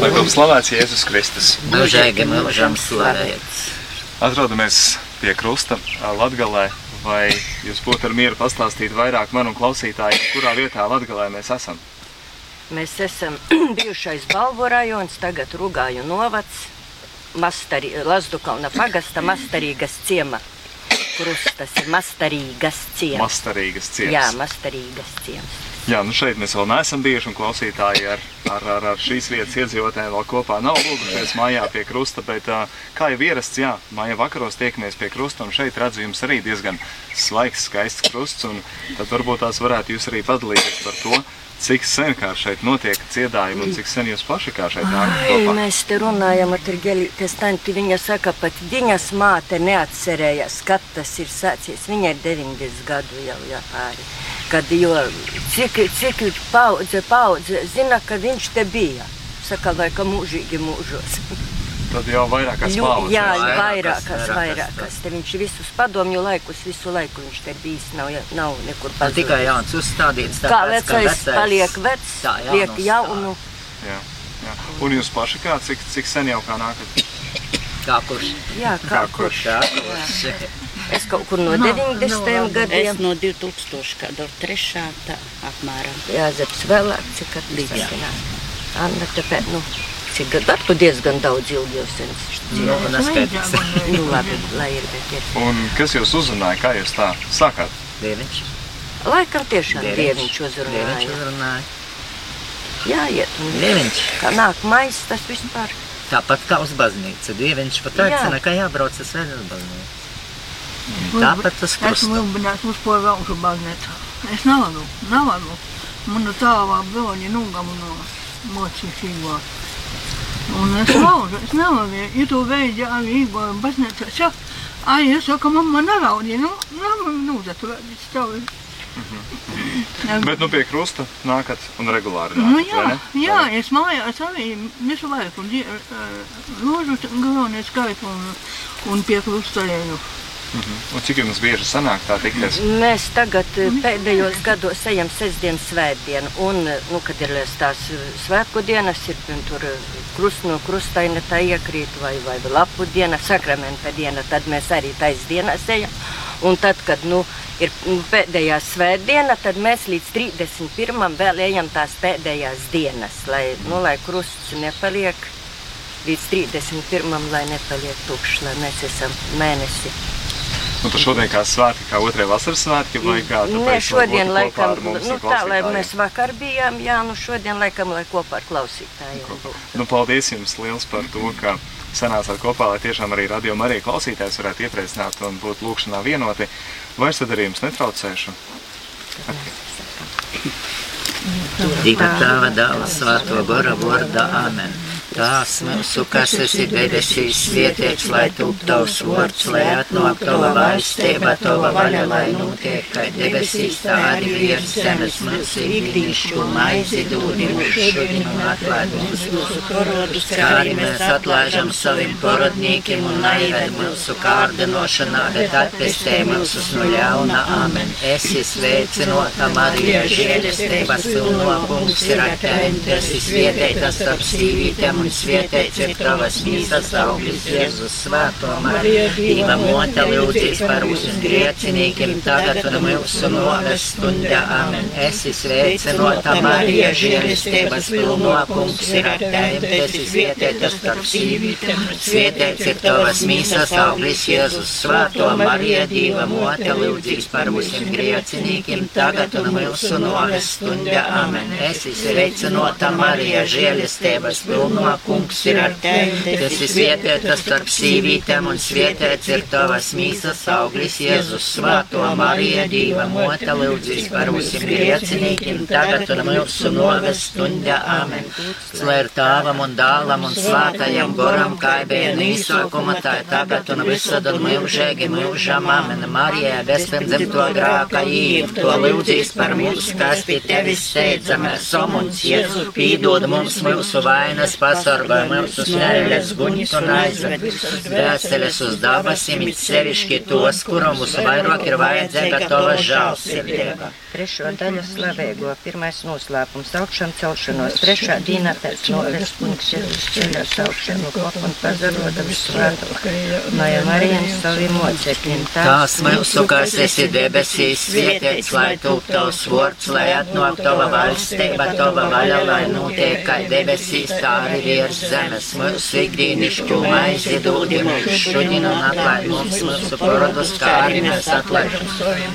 Lai būtu slavēts Jēzus Kristus. Mūžīgi mūžam slavēts. Atrodamies pie krusta Latgalē. Vai jūs būtu ar mieru pastāstīt vairāk man un klausītājiem, kurā vietā Latgalē mēs esam? Mēs esam bijušais Balvu rajons, tagad Rugāju novads, Mastari, Lazdukalna pagasta Mastarīgas ciema. Krusts, tas ir Mastarīgas ciems. Mastarīgas ciems. Jā, Mastarīgas ciems. Jā, nu šeit mēs vēl neesam bijuši, un klausītāji ar, ar, ar, ar šīs vietas iedzīvotājiem vēl kopā nav lūgušies mājā pie krusta, bet kā jau ierasts, jā, māja vakaros tiekamies pie krusta, un šeit redzu jums arī diezgan svaigs, skaists krusts, tad varbūt tās varētu jūs arī padalīties par to, cik sen kā šeit notiek dziedājumi un cik sen jūs paši kā šeit nākat kopā. mēs te runājam ar Tirgelītes tanti, viņa saka, pat viņas māte neatcerējās, kad tas ir sācies. Viņa ir 90 gadu jau jāpāri. Kad, jo cik, cik paudze, paudze zina, ka viņš te bija. Saka, laika mūžīgi mūžos. Tad jau vairākas Ļu- paudzes. Jā, Vairākas, vairākas, vairākas, vairākas. Te viņš visus padomju laikus, visu laiku viņš te bijis, nav, nav nekur Nu, pazudis. tikai jauns uzstādīts. Kā tāpēc, ka vecais paliek vecs, Tā, liek jaunu. Jā, jā. Un jūs paši kā, cik, cik sen jau kā nākat? Kā kurš? Jā, kā Kā kurš. Kā kurš? Es kaut kur no 90. Es gadiem. no 2000. gada trešā tā apmēram. Jāzeps vēlāk, cik atbīdīgā. Anna, tāpēc, nu, cik gadu diezgan daudz ilgi jau sen Nu, neskaidrs. Nu, labi, lai ir, bet ir. Un kas jūs uzrunāja, kā jūs tā sākāt? Dieviņš. Laikam tiešām Dieviņš. dieviņš Dieviņš uzrunāja. uzrunāja. Jāiet, un Dieviņš. kā nāk mais, tas vispār. Tāpat kā uz baznīcu. Dieviņš pat Jā. aicina, ka jābrauc uz svētdienas baznīcu. Tāpat uz Esmu krustu. ilbinājis uz ko vēlšu baznīcā. Es nevaru, nevaru. Manu tāvā broņi nūgamu no mocīšīgo. Un es laužu, es nevaru, ja tu veidi arī īgoju baznīcā. Saka, ai, es saku, mamma neraudīja, nu, nu, nu, tad tu vēdi stāvi. Bet nu pie krusta nākat un regulāri Nu, nākat, jā, vai ne? jā, es mājās arī visu laiku die- eh, galvenie skaitu un, un pie krustalēju. Un cik jums bieži sanāk tā tikties? Mēs tagad eh, pēdējos gados ejam sestdien svētdienu, un, eh, nu, kad ir tās eh, svētku dienas, ir tur krust no krustaina tā iekrīt, vai, vai lapu diena, sakramenta diena, tad mēs arī tais dienas ejam. Un tad, kad, nu, ir mm, pēdējā svētdiena, tad mēs līdz 31. vēl ejam tās pēdējās dienas, lai, nu, lai krusts nepaliek līdz 31. lai nepaliek tukšs, lai mēs esam mēnesi. Nu, tad šodien kā svētki, kā otrie vasaras svētki, vai kā? Nē, šodien kopā laikam, nu, tā, lai mēs vakar bijām, jā, nu šodien laikam, lai kopā ar klausītājiem. būtu. Nu, paldies jums liels par to, ka sanācāt kopā, lai tiešām arī radio Marija klausītājs varētu iepriecināt un būt lūkšanā vienoti. Vairs tad arī jums netraucēšu. Dieva tēva dēla svēto gora vārdā Āmen. Tās mūsu, kas esi debesīs, svietiets, lai tūp tavs vārds, lai atnāk tava valstība, tava vaļa, lai notiek, kā debesīs, tā arī virs zemes mūsu ikdīšu maizi dūdi mūsu šodien un atlaid mums mūsu parodus, kā arī mēs atlaižam saviem parodnīkiem un naived mūsu kārdinošanā, bet atpestē mūsu no ļauna. Āmen. Esi sveicinota Marija, žēlestības pilno kungs ir ar tevi, esi svietētas starp sīvītēm un svietēts ir tavas mīsas auglis Jēzus svēto Mariju. Dieva mote lūdzīs par mūsu griecinīkiem tagad un mūsu noves stundā. Amen. Esi sveicinota Marija, žēlestības pilno kungs ir ar tevi, esi svietētas starp sīvītēm un svietēts ir tavas mīsas auglis Jēzus svēto Mariju. Dieva mote lūdzīs par mūsu griecinīkiem tagad un mūsu noves stundā. Amen. Esi sveicinota Marija, žēlestības pilno kungs ir ar tevi. Tu esi svietētas starp sīvītēm un svietēts ir tavas mīsas auglis Jēzus svēto Mariju. Dieva mote lūdzīs par mūsu griecinīkiem tagad un mūsu noves stundā. Amen. Ir tāvam un dālam un svētajam goram, kā bija nīsākuma, tā tagad un visad un mūžīgi mūžam. Amen. Marija, bezpenzimto grāka īm, to lūdzīs par mums, kas pie tevis steidzamies. Somuns, Jēzu, pīdod mums mūsu vainas, Sarva mūsu meilės guņus un aizvedis uz dvēseles uz dabasim, it sevišķi tos, kuru mūsu vairāk ir vajadzēja, ka to žēlsirdība. Trešo daļu slavēgo, pirmais noslēpums, augšām celšanos, trešā dīnā pēc noves punkts, Jēzus ceļos augšanu, kopu un pazarodam svētu. Maja Marijam saviem mocekļiem. Tās mūsu, kas esi debesīs, svietiets, lai tūp tavs vārds, lai atnāk tava valstība, tava vaļa, lai notiek kā debesīs, tā arī virs zemes. Mūsu ikdienišķu maizi dod mums šodien un atlaid mums mūsu parodus, kā arī mēs atlaidam.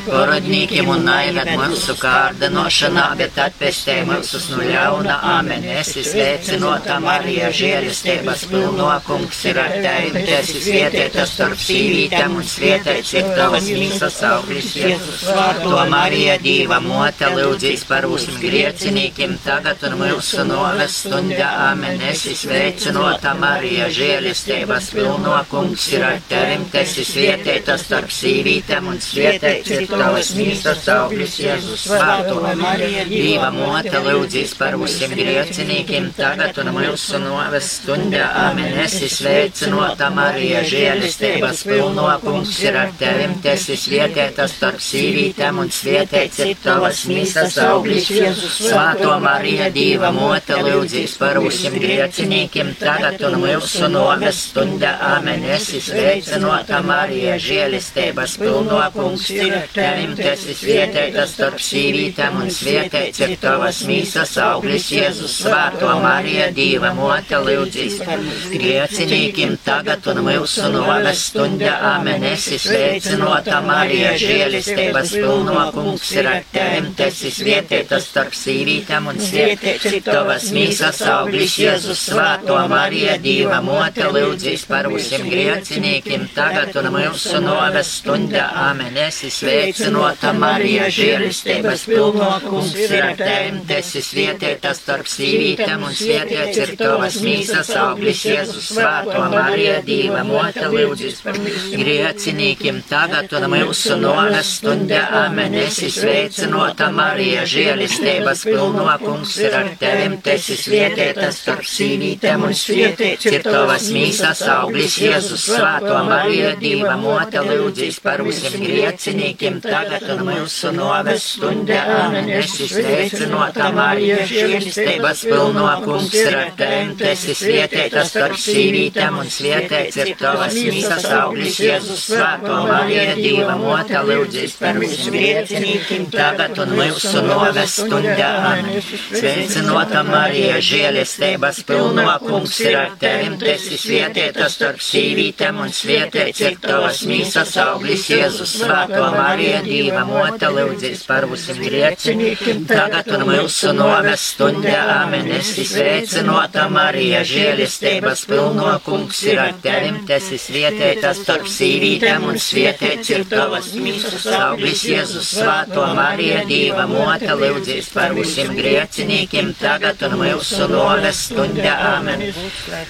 Parodnīkiem un naivēt mūsu kārdinošanā, bet atpestē mūsu no ļauna. Amen. Esi sveicinota Marija, žēlistības pilno kungs ir ar tevi. Tu esi svietietā starp sīvītēm un svietēts ir tavas mīsas auglis Jēzus. To Marija Dīva mote lūdzīs par mūsu griecinīkiem tagad un mūsu noves stundā. Amen. Esi sveicinota Marija, žēlistības pilno kungs ir ar tevi. Tu esi svietietā starp sīvītēm un svietēts ir tavas mīsas auglis Jēzus. Svāto Marija Dīva mote lūdzīs par mūsu griecinīkiem tagad un mūsu noves stundā. Amen. Esi sveicinota Marija, žēlistības pilno kungs ir ar tevim, tas ir svietietā starp sīvītēm un svietēts ir tavas mīsas auglis Jēzus. Svāto Marija, Dīva mote lūdzīs par mūsu griecinīkiem tagad un mūsu noves stundā. Amen. Esi sveicinota Marija, žēlistības pilno kungs ir ar tevim, tas ir svietietā starp sīvītēm un svietēts ir tavas mīsas auglis Jēzus. Svāto Marija, Dīva mote lūdzīs par griecinīkiem tagad un mūsu noves stundā. Amen. Esi sveicinota Marija, žēlistības pilno kungs ir ar tevim, tas ir svietietās starp sīvītēm un svietietās ir tavas mīsas auglis Jēzus. Svāto Marija, Dīva mote lūdzīs par mūsim griecinīkiem tagad un mūsu noves stundā. Amen. Esi sveicinota Marija, žēlistības pilno kungs ir ar tevim, tas ir svietietās starp sīvītēm un svietietās ir tavas mīsas auglis Jēzus. Svāto Marija, Dīva mote lūdzīs par griecinīkiem tagad un mūsu noves stundā. Amen. Esi sveicinota Marija, žēlistības pilno kungs ir ar tevim, tas ir svietietās starp sīvītēm un svietietās ir tavas mīsas auglis Jēzus. Svāto Marija, Dīva mote lūdzīs par mūsu griecinīkiem tagad un mūsu noves stundā. Amen. Esi sveicinota Marija, žēlistības pilno kungs ir ar tevim, tas ir svietietās starp sīvītēm un svietietās ir tavas mīsas auglis Jēzus. Svāto Marija, Dīva mote lūdzīs par mūsu griecinīkiem tagad un mūsu noves stundā. Amen. Sveicinota Marija, žēlistības pilno kungs ir ar tevim, tas ir svietietās starp sīvītēm un svietietās ir tavas mīsas auglis Jēzus. Svāto Marija, Dīva mote lūdzīs par mūsu griecinīkiem tagad un mūsu noves stundā. Amen. Esi sveicinota Marija, žēlistības pilno kungs ir ar tevim, tas ir svietietās starp sīvītēm un svietietās ir tavas mīsas auglis Jēzus. Svāto Marija, Dīva mote lūdzīs par mūsu griecinīkiem tagad un mūsu noves stundā. Amen.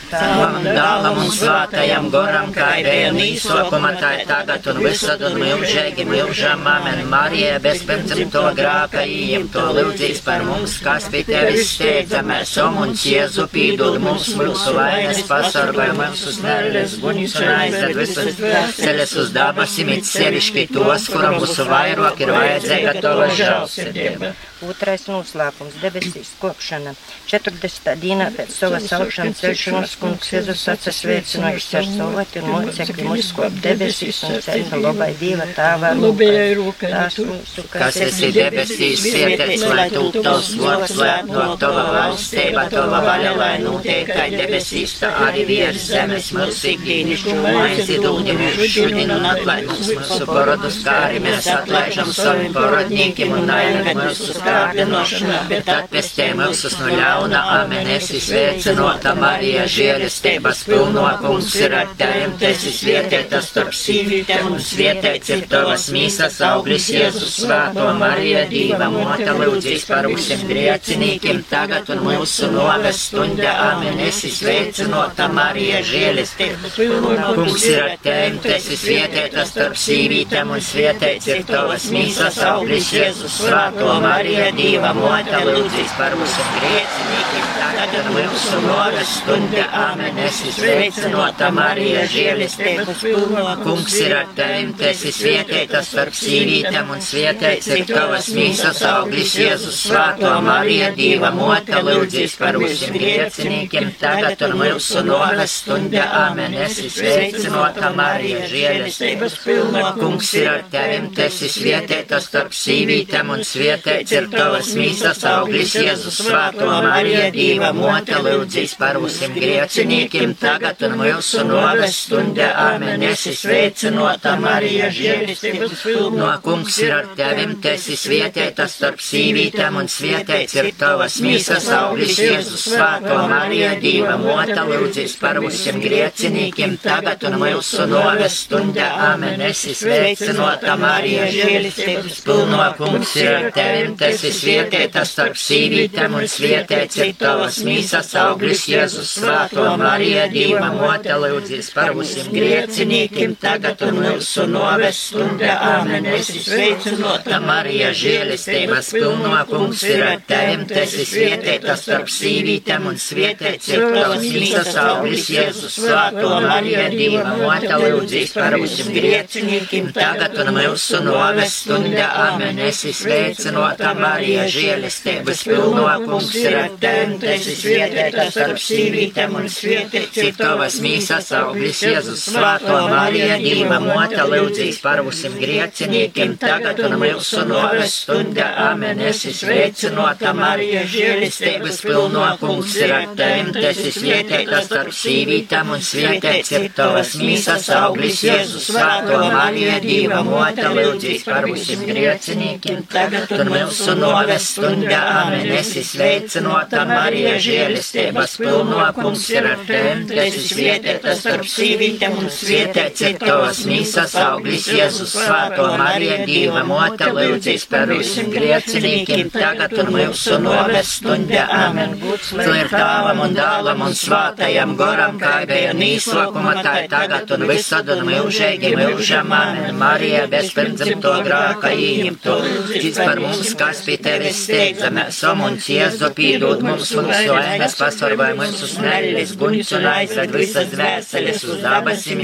Savam dālam un svātajam goram, kā ir nīsokuma, tā ir tagad un visad un milžēgi milžam. Amen. Marija, bezpēcam to grāka, ījim to lūdzīs par mums, kas pie tevis steidzamies, om un Jēzu pīdod mums mūsu vainas, pasargāj mums uz nēles, guņus un aizved visus ceļus uz dabasim, it sevišķi tos, kuram mūsu vairāk ir vajadzīga tava žēlsirdība. Otrais noslēpums - debesīs kopšana. 40. dienā pēc savas augšanas celšanas kungs Jēzus atsasveicinājis ar savoti un mocekļi mūs kop debesīs un ceļa labai Dieva tāvā rūkai. Tās mūsu, Kas esi debesīs, svietiets, lai tūp tavs vārds, lai atnāk tava valstība, tava vaļa, lai notiek kā debesīs, tā arī virs zemes mūsu ikdienišķu maizi dūdi mums šodien un atlaid mums mūsu parodus, kā arī mēs atlaižam saviem parodniekiem un naivēt mūsu kārdinošanā, bet atpestē mūsus no ļauna, amen, esi sveicinota Marija, žēlistības pilno kungs ir ar tevim, tu esi svietietās starp sīvītēm un svietēts ir tavas mīsas auglis Jēzus svāto Marija, Dīva mote lūdzīs par mūsim griecinīkiem tagad un mūsu noves stundā, amen, esi sveicinota Marija, žēlistības pilno kungs ir ar tevim, tu esi svietietās starp sīvītēm un svietēts ir tavas mīsas auglis Jēzus svāto Marija. Marija, Dieva mote, lūdzīs par mūsu grēciniekiem, tagad un mūsu noras stunda. Amen. Es sveicināta Marija, žēlistības pilno. Kungs ir ar tevim, tu esi svietētas starp sīvītēm un svietēts ir tavas mīsas auglis Jēzus svāto Marija, Dieva mote, lūdzīs par mūsu grēciniekiem, tagad un mūsu noras stunda. Amen. Es sveicināta Marija, žēlistības pilno. Kungs ir ar tevim, tu esi svietētas starp sīvītēm un svietēts ir tavas mīsas auglis Jēzus svāto Marija, Dieva mote, lūdzīs par mūsu grēciniekiem, tagad un mūsu noras stunda. Amen. Es sveicinota Marija, žēlistības pilno. Kungs ir ar tevim, tu esi svietētas starp sīvītēm un svietēts ir tavas mīsas auglis Jēzus svāto Marija, Dieva mote, lūdzīs par mūsu grēciniekiem, tagad un mūsu noras stunda. Amen. Es sveicinota Marija, žēlistības pilno. Kungs ir ar tevim, tu esi svietētas starp sīvītēm un svietēts ir tavas mīsas auglis Jēzus svāto Marija, Dieva mote, lūdzīs par mūsu grēciniekiem, tagad un mūsu noras stunda. Amen. Es sveicinota Marija, žēlistības pilno. Kungs ir ar tevim, tu esi svietētas starp sīvītēm un svietēts ir tavas mīsas auglis Jēzus svāto Marija, Dieva mote, lūdzīs par mūsu grēciniekiem, tagad un mūsu noras stunda. Amen. Es sveicinota Marija, žēlistības pilno. Kungs ir ar tevim, tu esi svietētas starp sīvītēm un svietēts ir tavas mīsas auglis Jēzus svāto Marija, Dieva mote, lūdzīs par mūsu grēciniekiem, tagad un mūsu noras stunda. Amen. Es sveicinota Marija, žēlistības pilno. Kungs ir ar tevim, tu esi svietētas starp sīvītēm un svietēts ir tavas mīsas auglis Jēzus svāto Marija, Dieva mote, lūdzīs par mūsu grēciniekiem, tagad un mūsu noras stunda. Amen. Es sveicinota Marija, žēlistības pilno. Kungs ir ar tevim, tu esi svietētas starp sīvītēm un svietēts ir tavas mīsas auglis Jēzus svāto Marija, Dieva mote, lūdzīs par mūsu grēciniekiem, tagad un mūsu noras stunda. Amen. Tu ir tāvam un dālam un svātajam goram, kā bija nīslokuma, tā ir tagad un visad un mūžīgi mūžam. Amen. Marija, bezpirdzimto grāka īņemto, cits par mums, kas pie tevis steidzamies, somuns Jēzu pīdod mums mūsu ēnas, pasvarvāj mūsu smeļas, guņus un aizved visas dvēseles uz dabasim,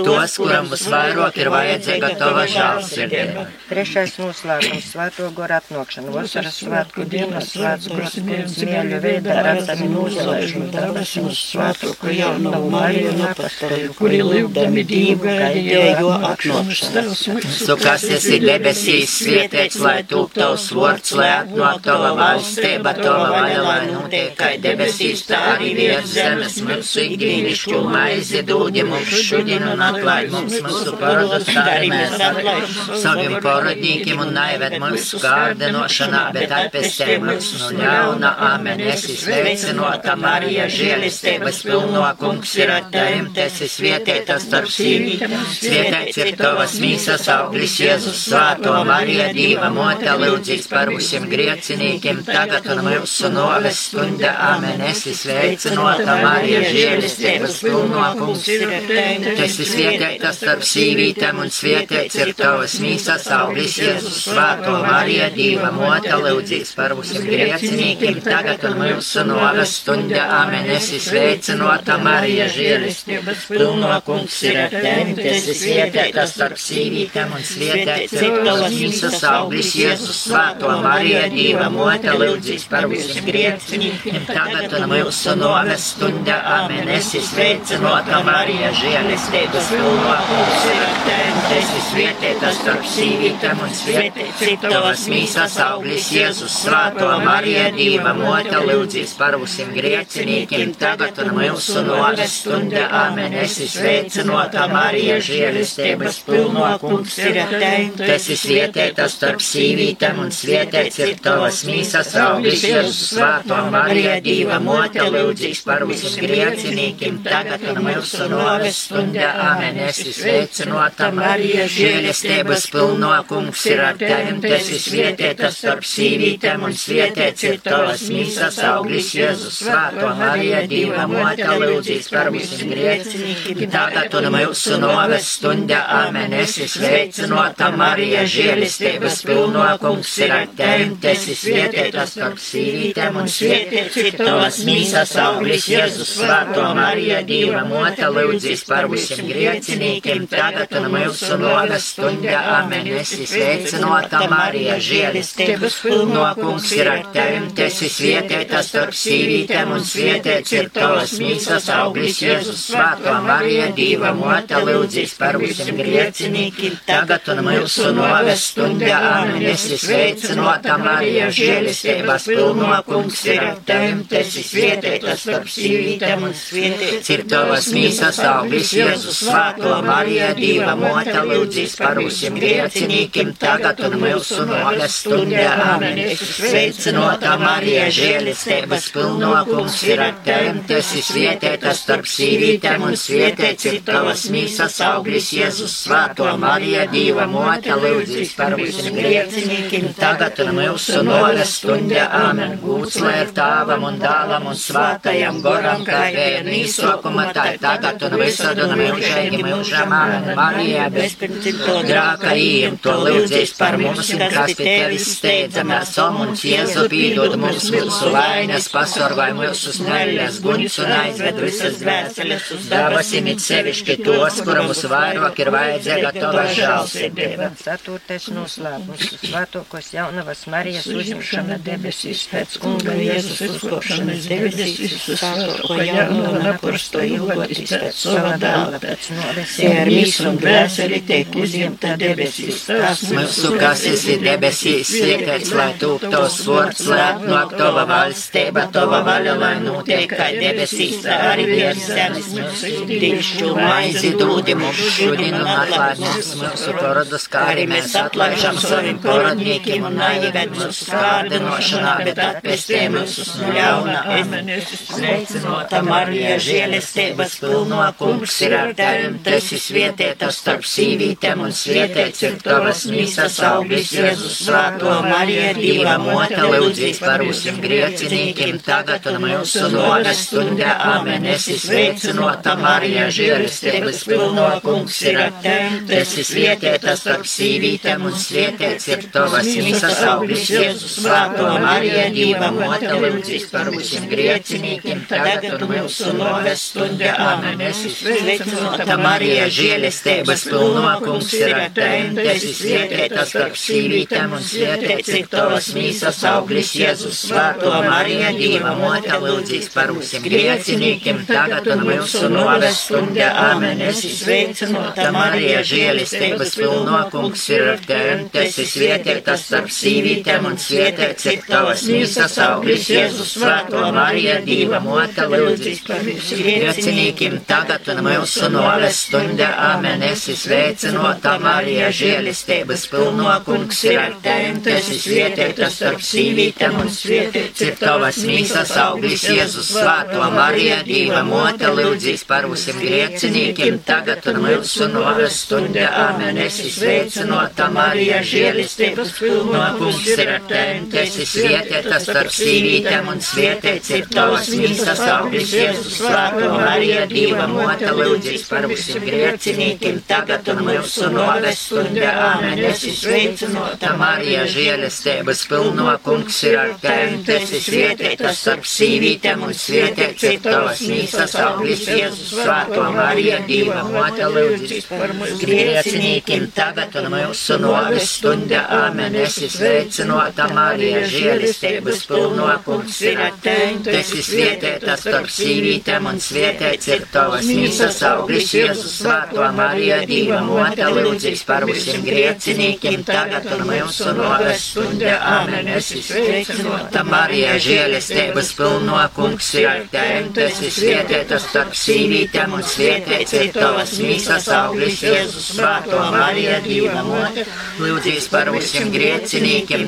tos, kuram visvairāk ir vajadzīga tava žālsirdība. Trešais noslēgums - svēto goru apnokšana. Vasaras svētku dienas svētku goru smieļu veidā redzami nozalēšanu debesim uz svēto, ka jau nav Mariju un apastoļu, kuri lūgdami Dievu gaidījo apnokšanas. Tu, kas esi debesīs, svietēts, lai tūp tavs vārds, lai atnāk tava valstība, tava vaļa, lai notiek kā debesīs, tā arī virs zemes mūsu ikdienišķu maizi dūdi mums šodien un atlaid mums mūsu parodus, kā arī mēs atlaidām saviem parodīkiem un naived mūsu kārdinošanā, bet atpestē mūs no ļauna. Amen. Es sveicinota Marija, žēlistības pilno kungs ir ar tevim, tu esi svietētas starp sīvītēm, svietēts ir tavas mīsas auglis Jēzus svāto Marija, Dieva mote, lūdzīs par mūsiem griecinīkiem, tagad un mūsu noves stunda. Amen. Es sveicinota Marija, žēlistības pilno kungs tu esi svietētas starp sīvītēm un svietēts ir tavas mīsas auglis Jēzus svāto Marija, Dieva mote, lūdzīs par mūsiem griecinīkiem, tagad un mūsu noves stunda. Amen. Es sveicinota Marija, žēlistības pilno kungs tu esi svietētas starp sīvītēm un svietēts ir tavas mīsas auglis Jēzus svāto Marija, Dieva mote, lūdzīs par mūsiem griecinīkiem, tagad un mūsu noves stunda. Amen. Es sveicinota Marija, žēlistības pilno kungs ir ar tevim, tu esi svietētas starp sīvītēm un ir tavas mīsas auglis Jēzus svāto Marija, Dieva mote, lūdzīs par mūsiem griecinīkiem, tagad un mūsu noves stunda. Amen. Es sveicinota Marija, žēlistības pilno kungs ir ar tevim, tu esi svietētas starp sīvītēm un svietēts ir tavas mīsas auglis Jēzus svāto Marija, Dieva mote, lūdzīs par mūsiem griecinīkiem, tagad un mūsu noves stunda. Amen. Es sveicinota Marija, žēlistības pilno kungs ir ar tevim, tu esi svietētas starp sīvītēm un svietēts ir tavas mīsas auglis Jēzus svāto Marija, Dieva mote, lūdzīs par mūsiem griecinīkiem, tagad un mūsu noves stunda. Amen. Es sveicinota Marija, žēlistības pilno kungs ir ir ar tevi, tu esi svētīta starp sīvītēm un svētīts ir tavas mīsas auglis Jēzus Svēto Marija, Dieva mote, lūdzīs par visiem griecinīkiem, tagad un mūsu nogas stundē, amen, esi sveicinota Marija, žēlistības pilno kungs ir ar tevi, tu esi svētīta starp sīvītēm un svētīts ir tavas mīsas auglis Jēzus Svēto Marija, Dieva mote, lūdzīs par visiem griecinīkiem, tagad un mūsu nogas stundē, amen, esi sveicinota Marija, žēlistības pilno kungs ir ar tevi, tu esi svētīta starp sīvītēm un svētīts ir tavas mīsas auglis Jēzus Svēto Marija, Dieva mote, lūdzīs par visiem griecinīkiem, tagad un mūsu nogas stundē, amen, esi sveicinota Marija, žēlistības pilno kungs ir ar tevi, tu esi svētīta starp sīvītēm un svētīts ir tavas mīsas auglis Jēzus Svēto Marija, Dieva mote, lūdzīs par visiem griecinīkiem, tagad un mūsu nogas stundē, amen, gūts lai ir tāvam un dāvam un svātajam goram, kā vērni izsokuma, tā ir tagad un visad un mūžīgi mūžam, amen, Marija, bez grāka ījiem, to lūdzīs par mums, kas pie tevis steidzamies, om un Jēzu pīdod mums mūsu vainas, pasorgāj mūsu sneļas, guņus un aizved visas dvēseles uz dabasim it sevišķi tos, kura mums vairāk ir vajadzīga tava žālsirdība. Ceturtais noslēpums - svētokos jaunavas Marijas uzņemšana debesīs pēc kunga Jēzus uzkopšanas debesīs, svētoko jaunavu naprasto ilgoties pēc sava dēla, pēc norisiem ar mīsu un dvēseli tiek uzņemta debesīs. Tās Mūsu, kas esi debesīs, svētīts, lai tūp tos vārds, lai atnāk tava valstība, tava vaļa, lai notiek kā debesīs, tā arī virs zemes mūsu dīšu maizi dūdi mums šodien un atlaid mums mūsu parodus, kā arī mēs atlaižam saviem parodniekiem un naieved mūsu kārdinošanā, bet atpestē mūsu no ļauna. Amen. Sveicinota Marija, žēlestības pilno kungs ir ar tevi, tu esi svētīta starp sīvītēm un svētīts ir tavas mīsas auglis Jēzus Svēto Marija, Dieva mote, lūdzīs par visiem griecinīkiem, tagad un mūsu nogas stundē, amen, esi sveicinota Marija, žēlestības pilno kungs ir ar tevi, tu esi svētīta starp sīvītēm un svētīts ir tavas mīsas auglis Jēzus Svēto Marija, Dieva mote, lūdzīs par visiem griecinīkiem, tagad un mūsu nogas stundē, amen, esi sveicinota Marija, žēlestības pilno kungs ir ar tevi, tu esi svētīta starp sīvītēm un svētīts ir tavas mīsas auglis Jēzus Svēto Marija, Dieva mote, lūdzīs par visiem griecinīkiem, tagad un mūsu nogas stundē, amen, esi sveicinota Marija, žēlestības pilno kungs ir ar tevi, tu esi svētīta starp sīvītēm un ir tavas mīsas auglis Jēzus Svēto Marija, Dieva mote, lūdzīs par visiem griecinīkiem, tagad un mūsu nogas stundē, amen, esi sveicinota Marija, žēlestības pilno kungs ir ar tevi, tu esi svētīta starp sīvītēm un ir tavas mīsas auglis Jēzus Svēto Marija, Dieva mote, lūdzīs par visiem griecinīkiem, tagad un mūsu nogas stundē, amen, esi sveicinota Marija, žēlestības pilno kungs ir ar tevi, tu esi svētīta starp sīvītēm un svētīts ir tavas mīsas auglis Jēzus Svēto Marija, Dieva mote, lūdzīs par visiem griecinīkiem, tagad un mūsu nogas stundē, amen, esi sveicinota Marija, žēlestības pilno kungs ir ar tevi, tu esi svētīta starp sīvītēm un svētīts ir tavas mīsas auglis Jēzus Svēto Marija, Dieva mote, lūdzīs par mūsu griecinīkiem, tagad un mūsu nogas stundē, amen, esi sveicinota Marija, žēlestības pilno kungs ir ar tevi, tu esi svētīta starp sīvītēm un svētīts ir tavas mīsas auglis Jēzus Svēto Marija, Dieva mote, lūdzīs par visiem griecinīkiem, tagad un mūsu nogas stundē, amen, esi sveicinota Marija, žēlestības pilno kungs ir ar tevi, tu esi svētīta starp sīvītēm un svētīts ir tavas mīsas auglis Jēzus Svēto Marija, Dieva mote, lūdzīs par visiem griecinīkiem,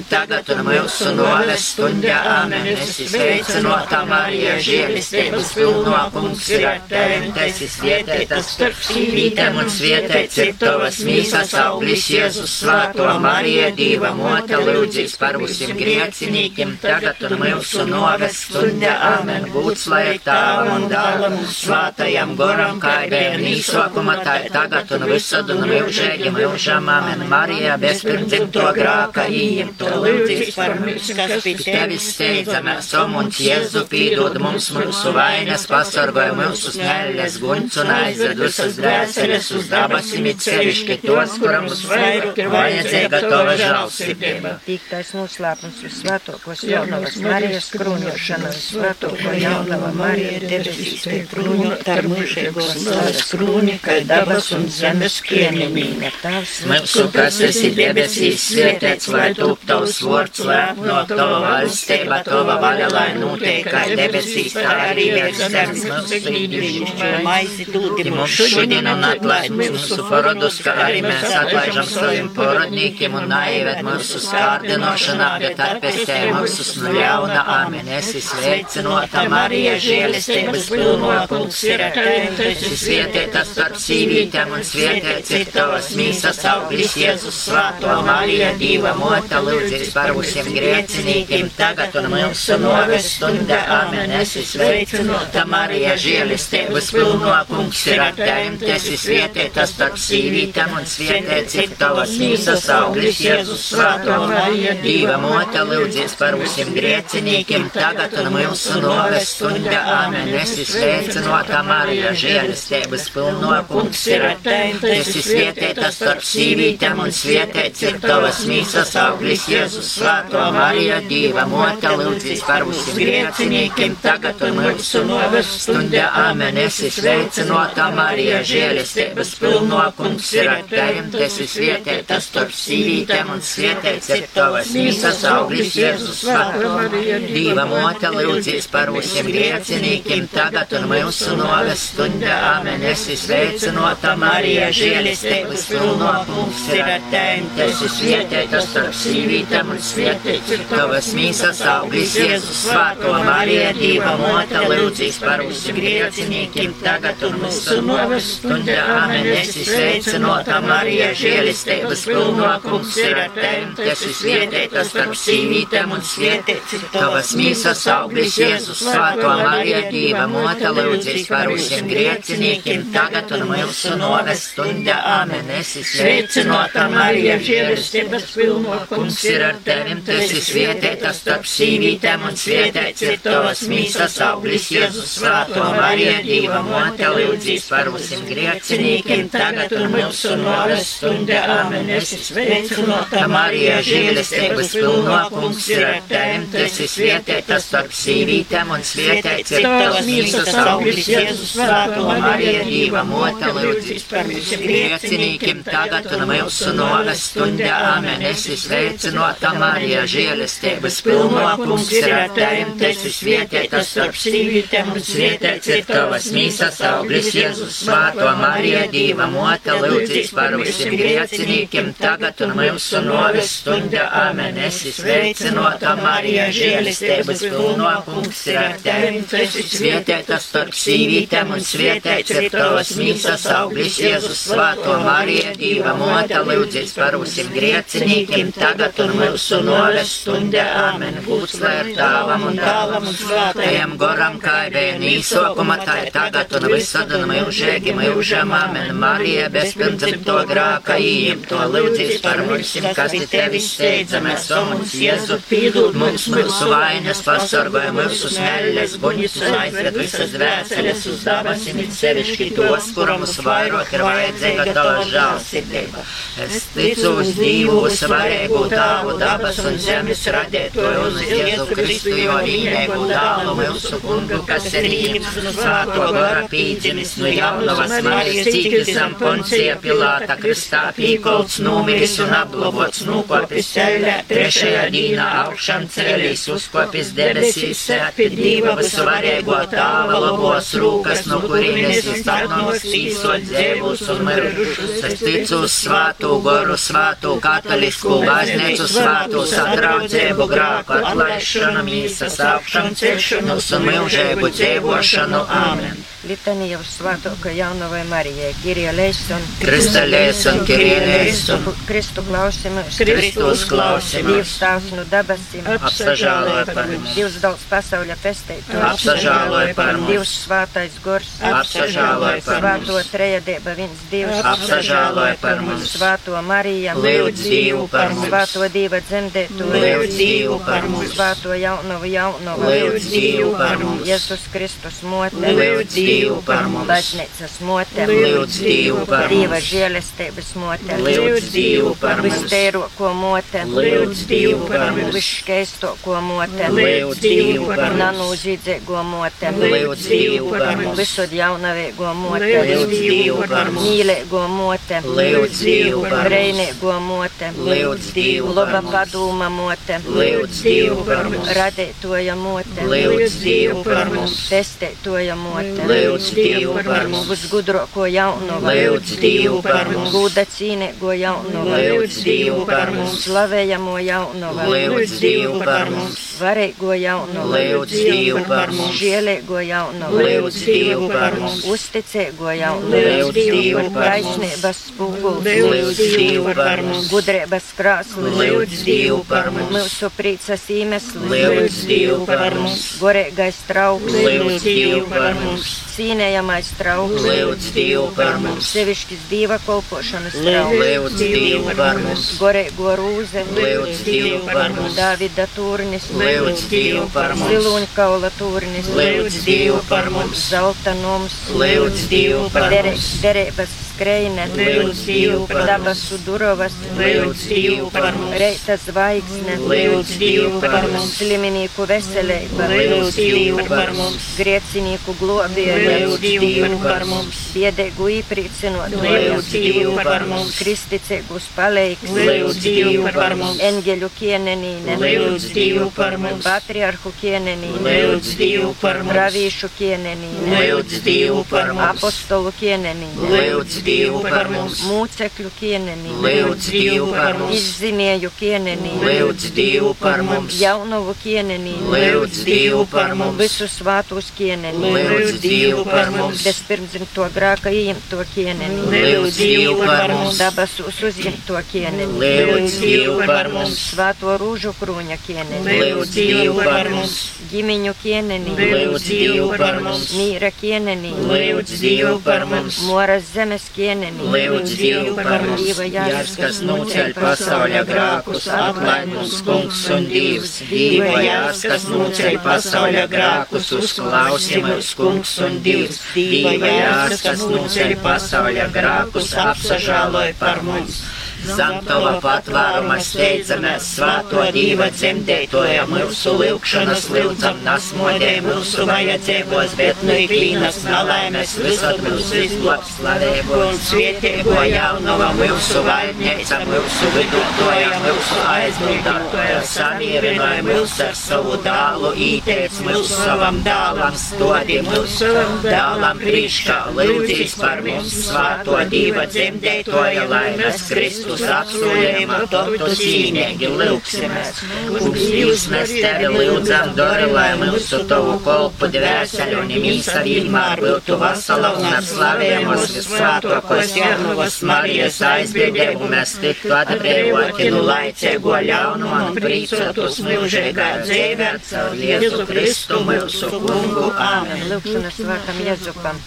tagad un mūsu nogas stundē, amen, esi sveicinota Marija, žēlestības pilno kungs ir ar tevi, tu esi svētīta starp sīvītēm un svētīts ir tavas mīsas auglis Jēzus Svēto Marija, Dieva mote, lūdzīs par visiem griecinīkiem, tagad un mūsu nogas stundē, amen, būts lai ir tāvam un dāvam un svātajam goram, kā ir nīsokuma, tā ir tagad un visad un mūžēgi mūžam, amen, Marija, bezpirdzimto grāka, ījim to lūdzīs par mums, kas pie tevis steidzamies, o mums Jēzu pīdod mums mūsu vainas, pasargāja mūsu snēļas guņus un aizved visas dvēseles uz dabasim, it sevišķi tos, kuram mums vairāk ir vajadzīga tava žālstība. Tīktais noslēpums visvētokos jaunavas Marijas kruņošana, visvētoko jaunava Marija debesīs pie kruņot ar mūžīgos slavas krūni, kā dabas un zemes kienemīņa. Tavs Mūsu, kas esi debesīs, svētīts, lai top tavs vārds, lai no tava valstība, tava vaļa, lai notiek kā debesīs, tā arī virs zemes mūsu īpašību. maizi dūdi Mums šodien un atlaid mūsu parodus, kā arī mēs atlaižam saviem parodnīkiem un naivet mūsu skārdinošanā, bet atpestē mūsu ļauna. Amen. Esi sveicinota Marija, žēlistības pilno kungs ir ar tevi. Tu esi svētītas starp sīvītēm un svētīts ir tavas mīsas auglis Jēzus svāto Marija, Dieva mota, lūdzies par visiem grēcinīkiem, tagad un mūsu noves stunda. Amen. Esi sveicinota Marija, žēlistības pilno kungs ir ar tevi. Tu esi svētītas starp sīvītēm un svētīts ir tavas mīsas auglis Jēzus svāto Marija, Dieva mota, lūdzies par visiem grēcinīkiem, tagad un mūsu noves stunda. Amen. Esi sveicinota Marija, žēlistības pilno kungs ir ar tevi. Tu esi svētītas starp sīvītēm un svētīts ir tavas mīsas auglis Jēzus svāto Marija, Dieva mota, lūdzies par visiem grēcinīkiem, tagad un mūsu noves stunda. Amen. Esi sveicinota Marija, žēlistības pilno kungs ir ar tevi. Tu esi svētītas starp sīvītēm un svētīts ir tavas mīsas auglis Jēzus svāto Marija, Dieva mota, lūdzies par visiem grēcinīkiem, tagad un mūsu noves stunda. Amen. Esi sveicinota Marija, žēlistības pilno kungs ir ar tevi. Tu esi svētītas starp sīvītēm un svētīts ir tavas mīsas auglis Jēzus svāto Marija, Dieva mota, lūdzies par visiem grēcinīkiem, tagad un mūsu noves stunda. Amen. Esi sveicinota Marija, žēlistības pilno kungs ir ar tevi. Tu esi svētītas starp sīvītēm un svētīts ir tavas mīsas auglis Jēzus svāto Marija, Dieva mota, lūdzies par visiem grēcinīkiem, tagad un mūsu noves stunda. Amen. Esi sveicinota Marija, žēlistības pilno kungs ir ar tevi. Tu esi svētītas starp sīvītēm un svētīts ir tavas mīsas auglis Jēzus svāto Marija, Dieva mota, lūdzies par visiem grēcinīkiem, tagad un mūsu noves stunda. Amen. Esi sveicinota Marija, žēlistības pilno kungs ir ar tevi. Tu esi svētītas starp sīvītēm un svētīts ir tavas mīsas auglis Jēzus svāto Marija, Dieva mota, lūdzies par visiem grēcinīkiem, tagad un mūsu noves stunda. Amen. Esi sveicinota Marija, žēlistības pilno kungs ir ar tevi. Tu esi svētītas starp sīvītēm un svētīts ir tavas mīsas auglis Jēzus svāto Marija, Dieva mota, lūdzies par visiem grēcinīkiem, tagad un mūsu noves stunda. Amen. Esi sveicinota Marija, žēlistības pilno kungs ir ar tevi. Tu esi svētītas starp sīvītēm un svētīts ir tavas mīsas auglis Jēzus svāto Marija, Dieva mota, lūdzies par visiem grēcinīkiem, tagad un mūsu noves stunda. Amen. Būs lai tāvam un dāvam un svētajam goram, kā bija nīsokuma, tā ir tagad un visad un mūžēgi mūžam. Amen. Marija, bezpirdzimto grāka ījim, to lūdzies par mums, kas te tevis steidzamies, o mums Jēzu pīdūt mums mūsu vainas, pasargoja mūsu smēļas, buņus un aizved visas dvēseles uz dabasim, it sevišķi tos, kuram mums vairāk ir vajadzīga tava žālsirdība. Es ticu uz Dievu, uz varēgu tāvu dabas un zemes radētoju un uz Jēzu Kristu, jo vienīgu dālu mūsu kungu, kas ir īms un svāto gara pīdzimis no jaunavas Marijas cīkisam Poncija Pilāta kristā pīkolts numiris un apglobots nūkopis ceļā, trešajā dīnā augšām ceļīs uzkopis debesīs, sēpi Dieva visvarēgo tāva labos rūkas, no kurienes iztarnos tīsot dzēvus un mirušus. Es ticu uz svātu goru, svātu katolisku baznīcu, svātu satraudzēbu grāku atlaišanu, mīsas augšanu, ceļšanos un mūžēbu dzīvošanu. Āmen. Litanija uz svātoko jaunavai Marijai, Kirija Leison, Krista leison, Kyrie leison, Kristu klausimies, Kristus klausimies, Dievs tās no dabasim, apsažāloja par mums, Dievs daudz pasauļa pesteitu, apsažāloja par mums, Dievs svātais gors, apsažāloja par svāto mums, trejadība viens Dievs, apsažāloja par mums, svāto Marija, lūdz Dievu par mums, svāto Dieva dzemdētu, lūdz Dievu par mums, svāto jaunavu jaunavu, lūdz Dievu par mums, Jēzus Kristus mote, lūdz Dievu par mums, baznīcas mote, lūdz Dievu par Dieva mums, žēlestības mote, lūdz Dievu par mums, Vistēroko mote, lūdz Dievu par mums, Viškeistoko mote, lūdz Dievu par mums, Nanūzīdzīgo mote, lūdz Dievu par mums, Visod jaunavīgo mote, lūdz Dievu par mums, Mīlīgo mote, lūdz Dievu par mums, Breinīgo mote, lūdz Dievu par mums, padūma mote, lūdz Dievu par mums, Radītoja mote, lūdz Dievu par mums, Testētoja mote, lūdz Dievu par mums, Visgudroko jaunavu, lūdz Dievu par mums, Gūda cīnīgo jaunavu, lūdz Dievu par mums, Slavējamo jaunavu, lūdz Dievu par mums, Varīgo jaunavu, lūdz Dievu par mums, Žielīgo jaunavu, lūdz Dievu par mums, Uzticīgo jaunavu, lūdz Dievu par Taisnības spūguls, lūdz Dievu par mums, Gudrības krāslis, lūdz Dievu par mums, Mūsu prīcas iemesls, lūdz Dievu par mums, Gorīgais trauks, lūdz Dievu par mums, cīnējamais trauks, lūdz Dievu par mums, sevišķis dieva kolpošanas trauks, lūdz Dievu par mums, Gorīgo rūze, lūdz Dievu par mums, Davida turnis, lūdz Dievu par mums, Ziluņkaula turnis, lūdz Dievu par mums, Zelta noms, lūdz Dievu par mums, derības skreine, lūdz Dievu par mums, dabasu durovas, lūdz Dievu par mums, reita zvaigzne, lūdz Dievu par mums, sliminīku veselība, lūdz Dievu par mums, griecinīku globieļa, lūdz Dievu par mums, piedegu īprīcinot, lūdz Dievu par mums, kristicīgus paleiks, lūdz Dievu par mums, engeļu kienenīne, lūdz Dievu par mums, patriarhu kienenīne, lūdz Dievu par mums, pravīšu kienenīne, lūdz Dievu par mums, apostolu kienenīne, lūdz Dievu par mums, mūcekļu kienenīne, lūdz Dievu par mums, izzinēju kienenīne, lūdz Dievu par mums, jaunovu kienenīne, lūdz Dievu par mums, visu svātus kienenīne, lūdz Dievu par mums, bezpirmdzimto grāka ieņemto kienenīne, lūdz Dievu par mums, dabasus uzņemto kienenīne, lūdz Dievu par mums, svāto rūžu krūņa kienenīne, lūdz Dievu par mums, ģimiņu kienenīne, lūdz Dievu par mums, mīra kienenīne, lūdz Dievu par mums, moras zemes kienenīne, lūdz Dievu par mums, Jārs, kas nuceļ pasauļa grākus, atlaid mums kungs un divs, Dieva Jārs, kas nuceļ pasauļa grākus, uzklausi mums kungs un divs, Dieva Jārs, kas nuceļ pasauļa grākus, apsažāloj par mums. Zem tava patvēruma steidzamies, svāto dīva dzemdētoja, mūsu lūkšanas lūdzam, nasmodē mūsu vajadzībos, bet nu ikvīnas nalaimes visat mūsu izglābs slavību un svietēgo jaunava mūsu valdneica, mūsu vidutoja, mūsu aizbildātoja, samierināja mūsu ar savu dālu, īteic mūsu savam dālam, stodi mūsu dālam priekšā, lūdzīs par mums svāto dīva dzemdētoja, laimes Kristus. Kristus apsolījuma tautu cīnīgi lūksimies. Kungs, jūs mēs tevi lūdzam, dori, lai mūsu tavu kolpu dvēseli un mīsa vienmēr būtu vasala un slavējamos visvētokos jaunavas Marijas aizbēdēgu mēs tiktu atbrīvoti no laicīgo ļaunumu un prīcotos mūžīgā dzīvē caur Jēzu Kristu mūsu kungu. Āmen. Lūkšanas vārtam Jēzupam,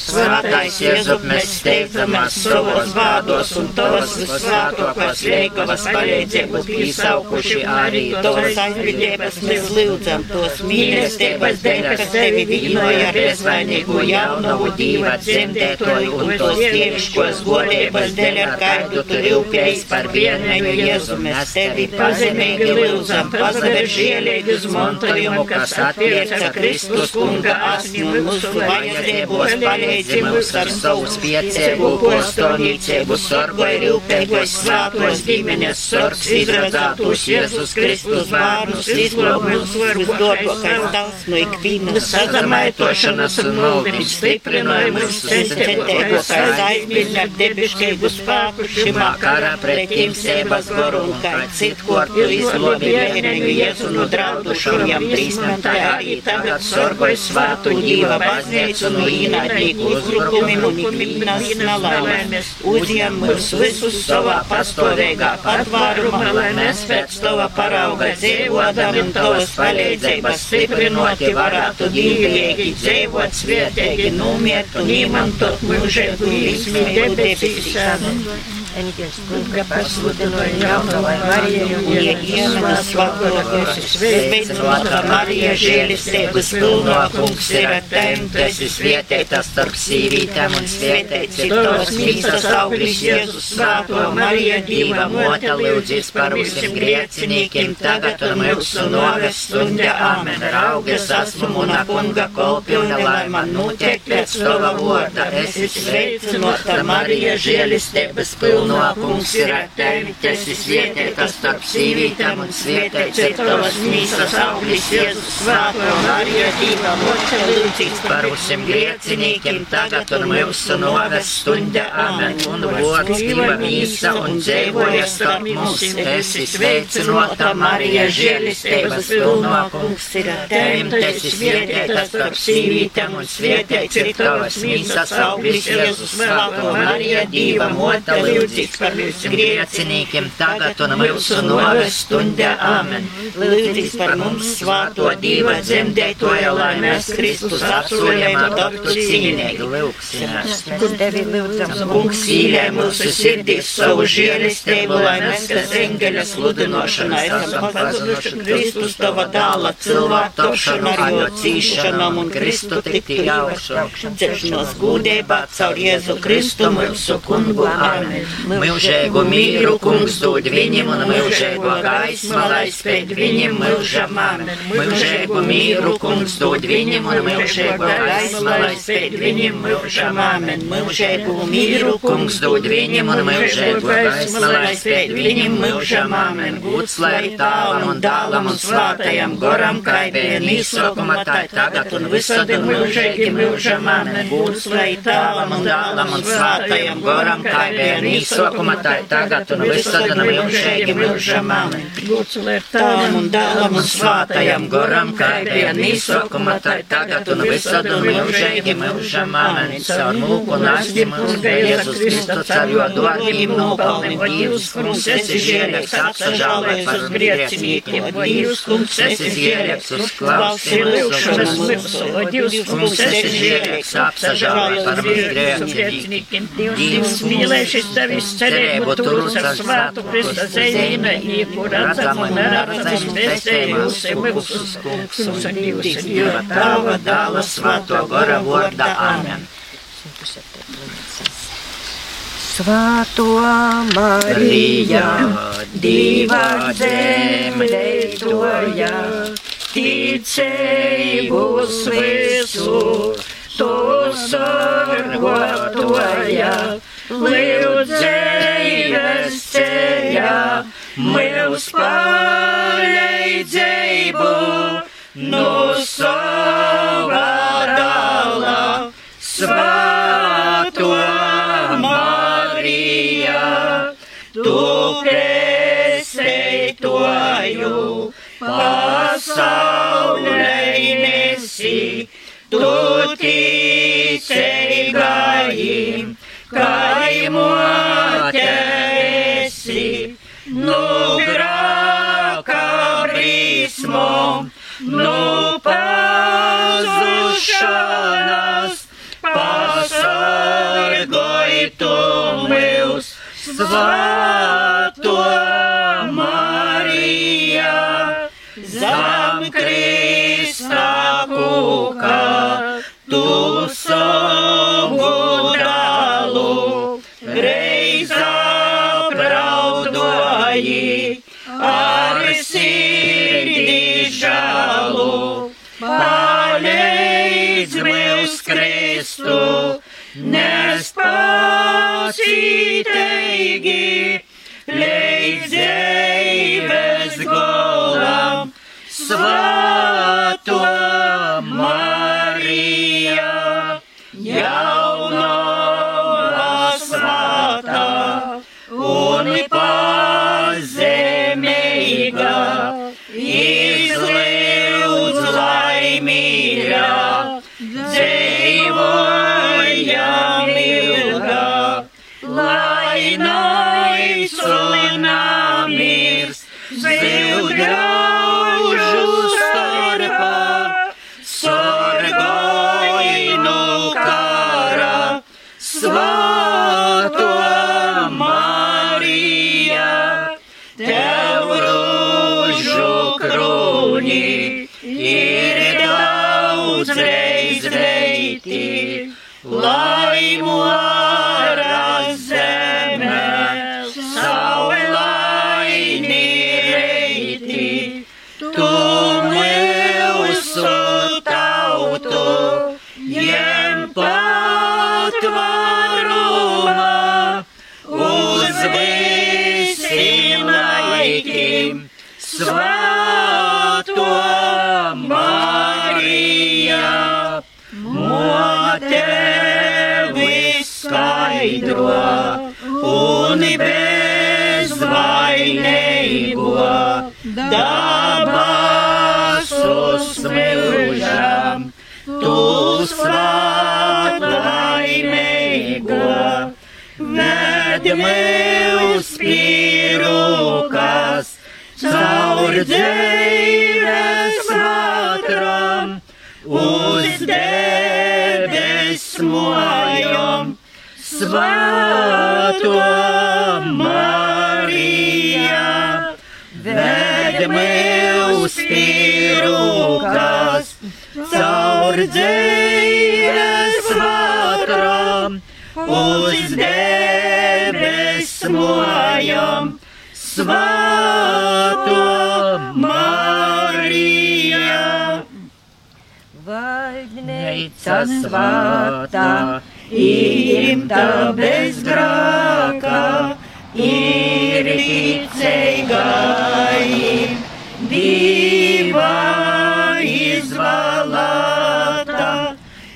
Svētais Jēzup, mēs steidzamies savos vārdos un tavas visvētokos veikavas palīdzību pīsaukuši arī tavas aizbildības mēs lūdzam tos mīlestības dēļ, kas tevi vīnoja ar bezvainīgu jaunavu dīva dzemdētoju un tos dieviškos godības dēļ, ar kādu tu rūpējies par vienēju Jēzu. Mēs tevi pazemīgi lūdzam, pazaver žielīgi uzmontojumu, kas attieca Kristus kunga asni un mūsu vajadzībos palīdzi mums ar Sargos svētos ģimenes sorgs, izradzētos Jēzus Kristus bērnus, izglābus, visdorgākais tās no ikvienas sazamaitošanas un valdības stiprinājumus, sensitētos aizbildņa debiškīgu spēku šimā karā pret tīmsēbas goru un kā citkortu izglābi vienīgu Jēzu no draudušajiem trīsmantai arī tagad sorgos svētu Dīva baznīcu no īnādīgu uzbrukumiem un ikvienas nalaimes. Uzņem mūs visus savā pastāvīgā patvārumā, lai mēs pēc tava parauga dzīvodam un tavas palīdzības stiprinoti varētu dzīvīgi dzīvot, svietīgi numiet un izmantot mūžīgu izmīgu debesīs. Eņģeļs kunga pasludināja jaunavai Marijai un Ieienas svatos, sveicināta Marija, žēlistības pilno kungs ir ar tevi, tu esi svietēta starp sīvītēm un svietēts ir tavs mīsas auglis Jēzus svēto Marija, Dīva mota, lūdzis par visiem griecinīkiem, tagad un mūsu noves stundē, amen, raugas esmu muna kunga kolpilna, lai man notiek pēc tava vorda, esi sveicinota Marija, žēlistības pilno kungs ir ar tevi, tu esi svietēta starp sīvītēm un svietēts ir tavas mīsas auglis Jēzus svēto Marija, Dīva mota, lūdzis par visiem griecinīkiem, tagad un mūsu noves stundē, amen, un vords Dīva mīsa un dzīvoja starp mums, esi sveicinota Marija, žēlistības pilno kungs ir ar tevi, tu esi svietēta starp sīvītēm un svietēts ir tavas mīsas auglis Jēzus svēto Marija, Dīva mota, lūdzis par visiem griecinīkiem, tagad un mūsu noves stundē, amen. Lūdzis par mums svāto Dīva dzemdētoja, lai mēs Kristus apsolījumā taptu cīnīgi lūksinās. Mēs tevi lūdzam, Kungs īlē mūsu sirdīs savu žēlistību, lai mēs, kas eņģeļa sludinošanā esam pazuduši Kristus tava dāla cilvēku tapšanu ar jo cīšanām un Kristu tikti jaušu. Ceļšanos gūdībā caur Jēzu Kristu mūsu kungu. Amen. Mūžēgu mīru kungs dod viņam un mūžēgu gaismu, lai spēj viņam mūžam. Amen. Mūžēgu mīru kungs dod viņam un mūžēgu gaismu, lai spēj viņam mūžam. Amen. Mūžēgu mīru kungs dod viņam un mūžēgu gaismu, lai spēj viņam mūžam. Amen. Gūts lai tālam un dālam un svātajam goram, bija nīsokuma, tā tagad un visad un mūžēgi mūžam. Amen. Gūts lai tālam un dālam un svātajam goram, kā bija nīsokuma, tā tagad un visad un mūžēgi mūžam. Ir Tām un dālam un svātajam goram, kā bija nīsokuma, tā tagad un visad un mūžēgi mūžam. Amen. Caur mūku nasti mums Jēzus Kristus ar jo dārgiem nopelniem. Dievs, kungs, esi žēlēks, apsažālēs uz griecinīkiem. Dievs, kungs, esi žēlēks uz klausīšanas. Dievs, kungs, esi žēlēks, apsažālēs par mums griecinīkiem. Dievs, mīlēšis tevis cerību turus ar svētu Krista zēņina, kur atzam un neradzam spēstējusi mūsu kungs un Dievs Dieva Tava dāla svāto gora vorda. Amen. Svāto Marija, divā dzemdētoja, ticējus visu, to sargotoja, lūdzējas ceļā, mūs palīdzību, no sava dāla, svāto Marija, tu pēstētoju, pasaulē nesi, tu ticēgāji, kaimote esi, nu grāka brismo, nu pazušanas, pasargoj tu mūs, svāto Marija, zem Krista kūka, tu Kristu, nespausīteigi, leidz dzīves golam, svātos. Viskaidro un bezvainīgo dabas uzsmilžam, tu svētlaimīgo, ved mūs pirūkas, caur dzīves vatram, uz debesmojam, svēto Marija, ved mūs pirūkas, caur dzīves vatram, uz debesmojam, svēto Marija. Valdneica svētā, imta bez grāka, ir ticīgai, diva izvēlēta,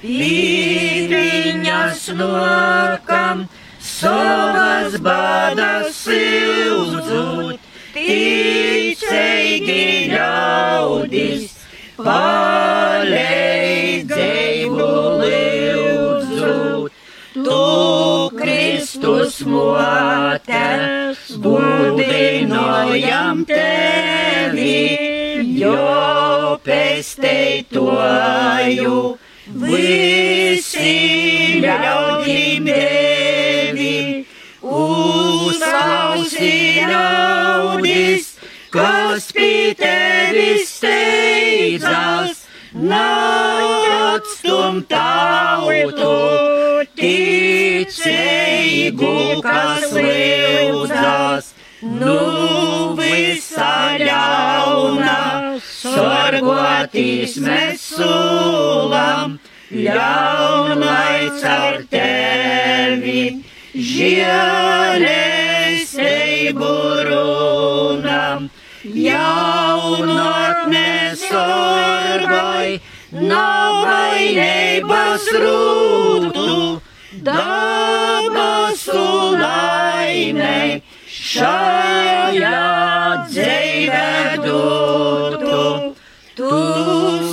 pīriņas nokam, savas badas sildzut, ticīgi ļaudis, palīdzību Kristus, mote, budinojam tevi, jo pesteitoju visi ļaudīm devi. Uzklausi ļaudis, kas pie tevis steidzas, neatstum tautu, ticīgu, kas lūdzas, nu visa ļauna, sorgoties mēs sulam, ļaunais ar tevi, žēlestību runam, jaunatnē sorgai, nav vainības rūtu, dabas laimei, šajā dzīvē dotu. Tu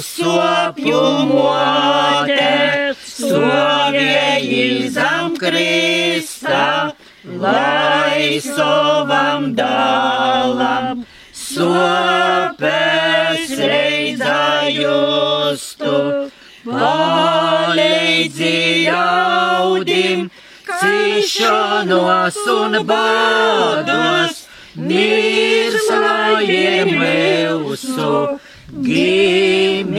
sopju mote, sovieji zem Krista, lai savam dalam, sopes reizā justu, palīdzi jaudim, cīšanos un bādos, mirslājiem mūsu gimines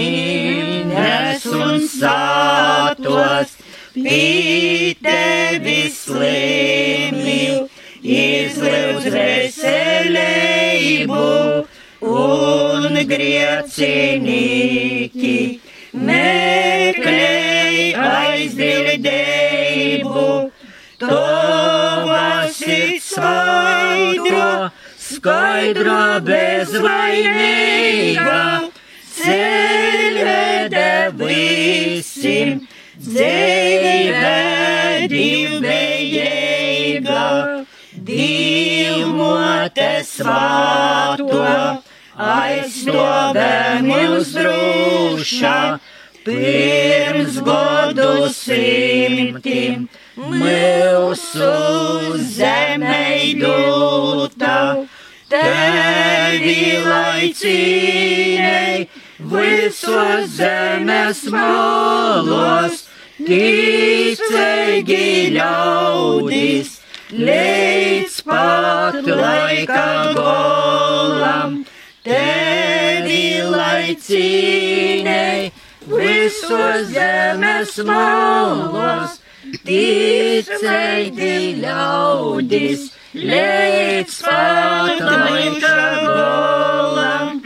un sātos, pie tevis slēmi, izlūdz veselību griecinīki, meklēj aizdirdību, tavas ir svaidra, skaidra bezvainīga, ceļvede visim, dzīve divējīga, divmote svāto, aizstāvē mūs drūšā, pirms godu simtim, mūsu zemeidūta, tevi laicīnei, visos zemes malos, ticīgi ļaudis, līdz pat laika golam, tevi laicīnei, visos zemes malos, ticēdi ļaudis, līdz pataiša golam.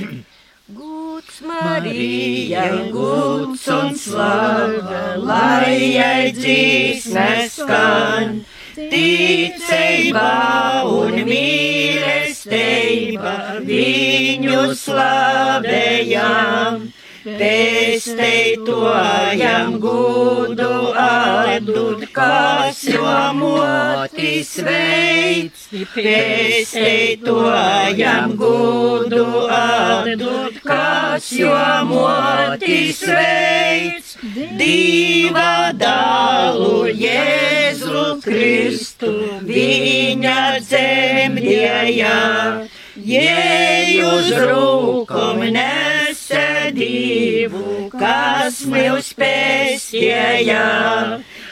Guds Marija, guds un slava, lai jai dzīsmes skan. Ticība un mīlestība viņu slavējām. Pesteitojam gudu atdut, kas jo motis veids. Pesteitojam gudu atdut, kas jo motis veids. Diva dalu Jēzu Kristu viņa dzemdējā. Jēzus rūkom nesa divu, kas mūs pēstījā.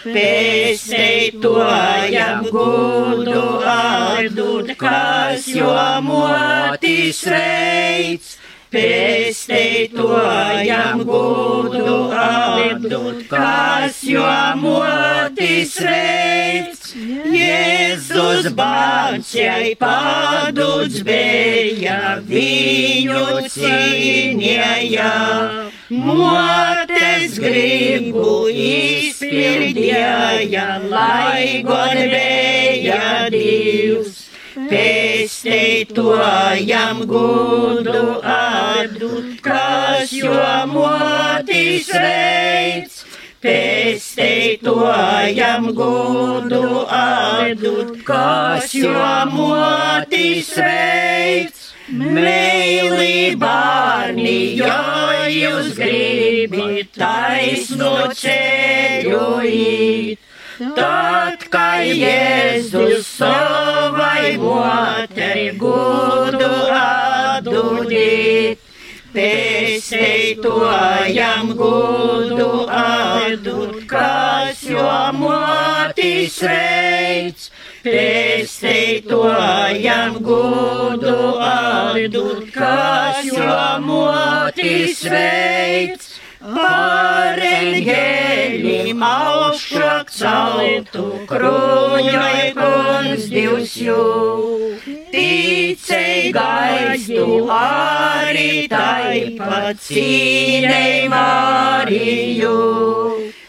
Pēsteitojam gudu atdut, kas jo motis veids. Pēsteitojam gudu atdut, kas jo motis veids. Jēzus bāķai paduds bija, viņu cīnījā. Motes gribu izpildīja, lai god bija Dievs. Pēsteitojam gudu atdut, kas jo motis veids. Pēsteitojam gudu atdut, kas jo motis veids. Meili bārni, jo jūs gribat taisno ceļu īt. Tad, kā Jēzus savai motei gudu atdudīt, pēsteitojam gudu atdut, kas jo motis reids. Pēsteitojam gudu atdut, kas jo motis reids. Pāreņģēlim augšāk celtu kruņai kungs divs jū. Ticei gaistu arī taipat cīnei Mariju.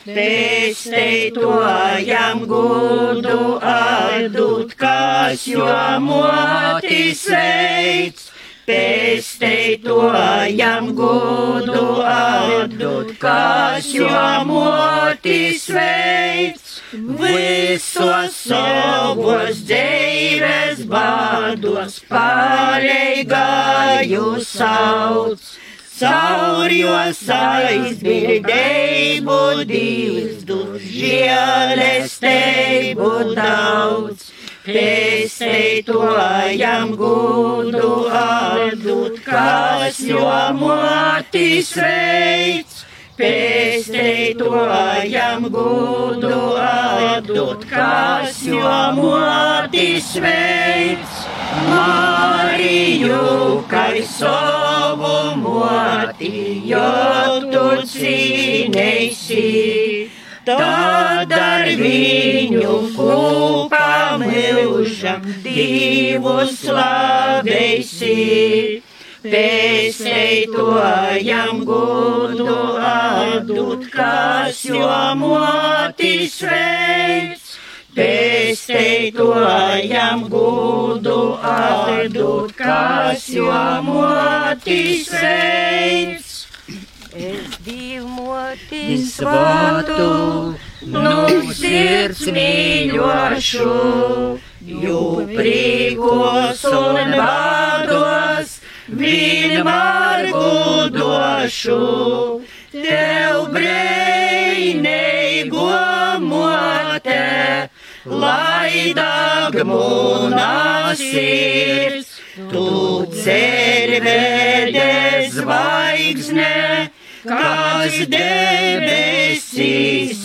Pēsteitojam gudu atdut, kas jo motis veids. Pēsteitojam gudu atdut, kas jo motis veids. Visos savos dzīves bādos pareigāju sauc. Caur jos aizbildību divs, du žēlestību daudz. Pēsteitojam gudu atdut, kas jo motis veids. Pēsteitojam gudu atdut, kas jo motis veids. Mariju, kai savu moti, jo tu cīnēsi. Tad ar viņu kopā mūžam divu slavēsi. Pēsteitojam gudu atdut, kas jo motis veids. Pēsteitojam gudu atdut, kas jo motis veids. Es divu motis Svatu, nu sirds mīļošu, jū prīkos un bādos, vienmēr gudošu. Tev breineigo mote, lai dagmūna sirds, tu cervede zvaigzne, kas debesīs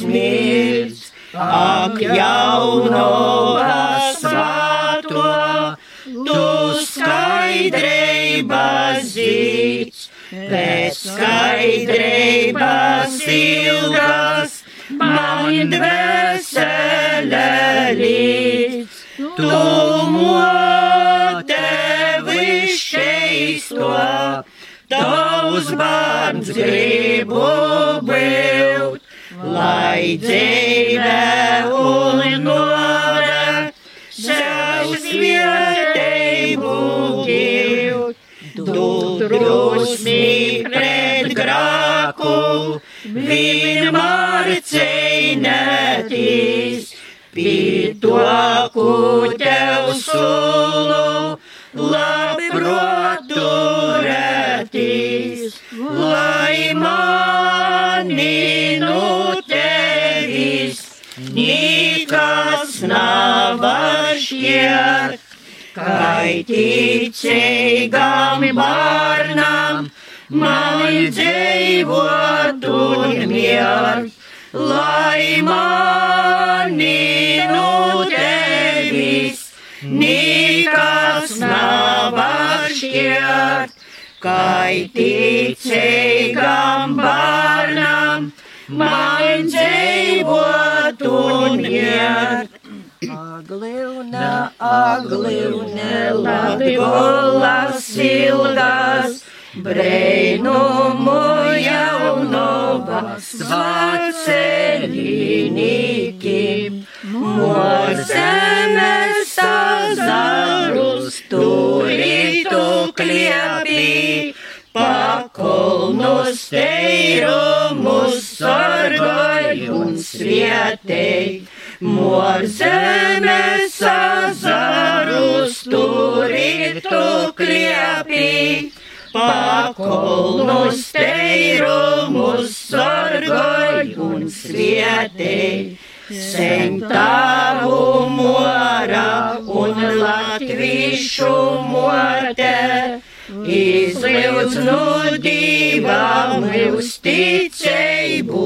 mirdz, ak jauno asvāto, tu skaidrība zīts, pēc skaidrības ilgas, man dvēsele līdz. Tu motevi šeisto, tavs bērns gribu būt, lai dzīve un nove sev svietēju gilt. Tu drusmi pret grāku, vienmēr cīnēties, pītoku tev sulu, labprotu nekas nav šķiet. Kai ticīgam bērnam man dzīvot un miert, lai mani no tevis nekas nav šķiet. Kai ticīgam bērnam man dzīvot un miert. Aglivna, aglivne, latgolas ilgas, brēnumu jaunobas vaceļinīki, mor zemes azarus turītu kliepī, pakolnus teirumus sargoju un svietēji. Mor zemes azarus turītu kliepī, pakolnus teirumus sargoju un svietēji. Sen tavu mora un latviešu mote, izliedz no divām uzticēju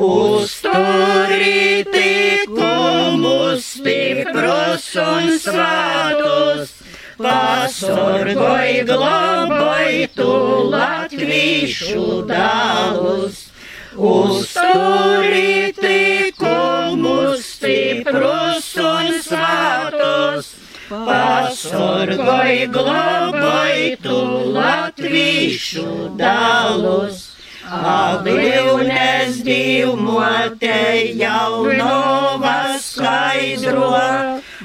dzīvu. Uzturi tikumus stiprus un svātus, pasorgoj globoj tu latvīšu dālus. Uzturi tikumus stiprus un svātus, pasorgoj globoj tu latvīšu dālus. Aglīvnes divmote jaunova skaidro,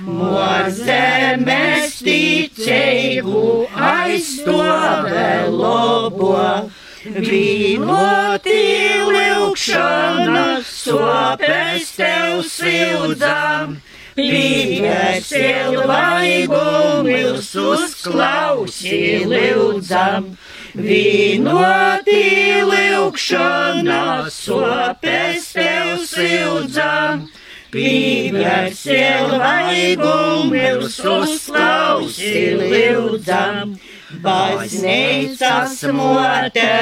mor zemes ticēju aizstove lobo. Vīnoti lūkšana, sopes tev sildzam, piesiel vaigumus uzklausi lūdzam. Vīnoti lūkšana, sopes tev sildzam, piesiel vaigumus uzklausi lūdzam. Baznīcas mote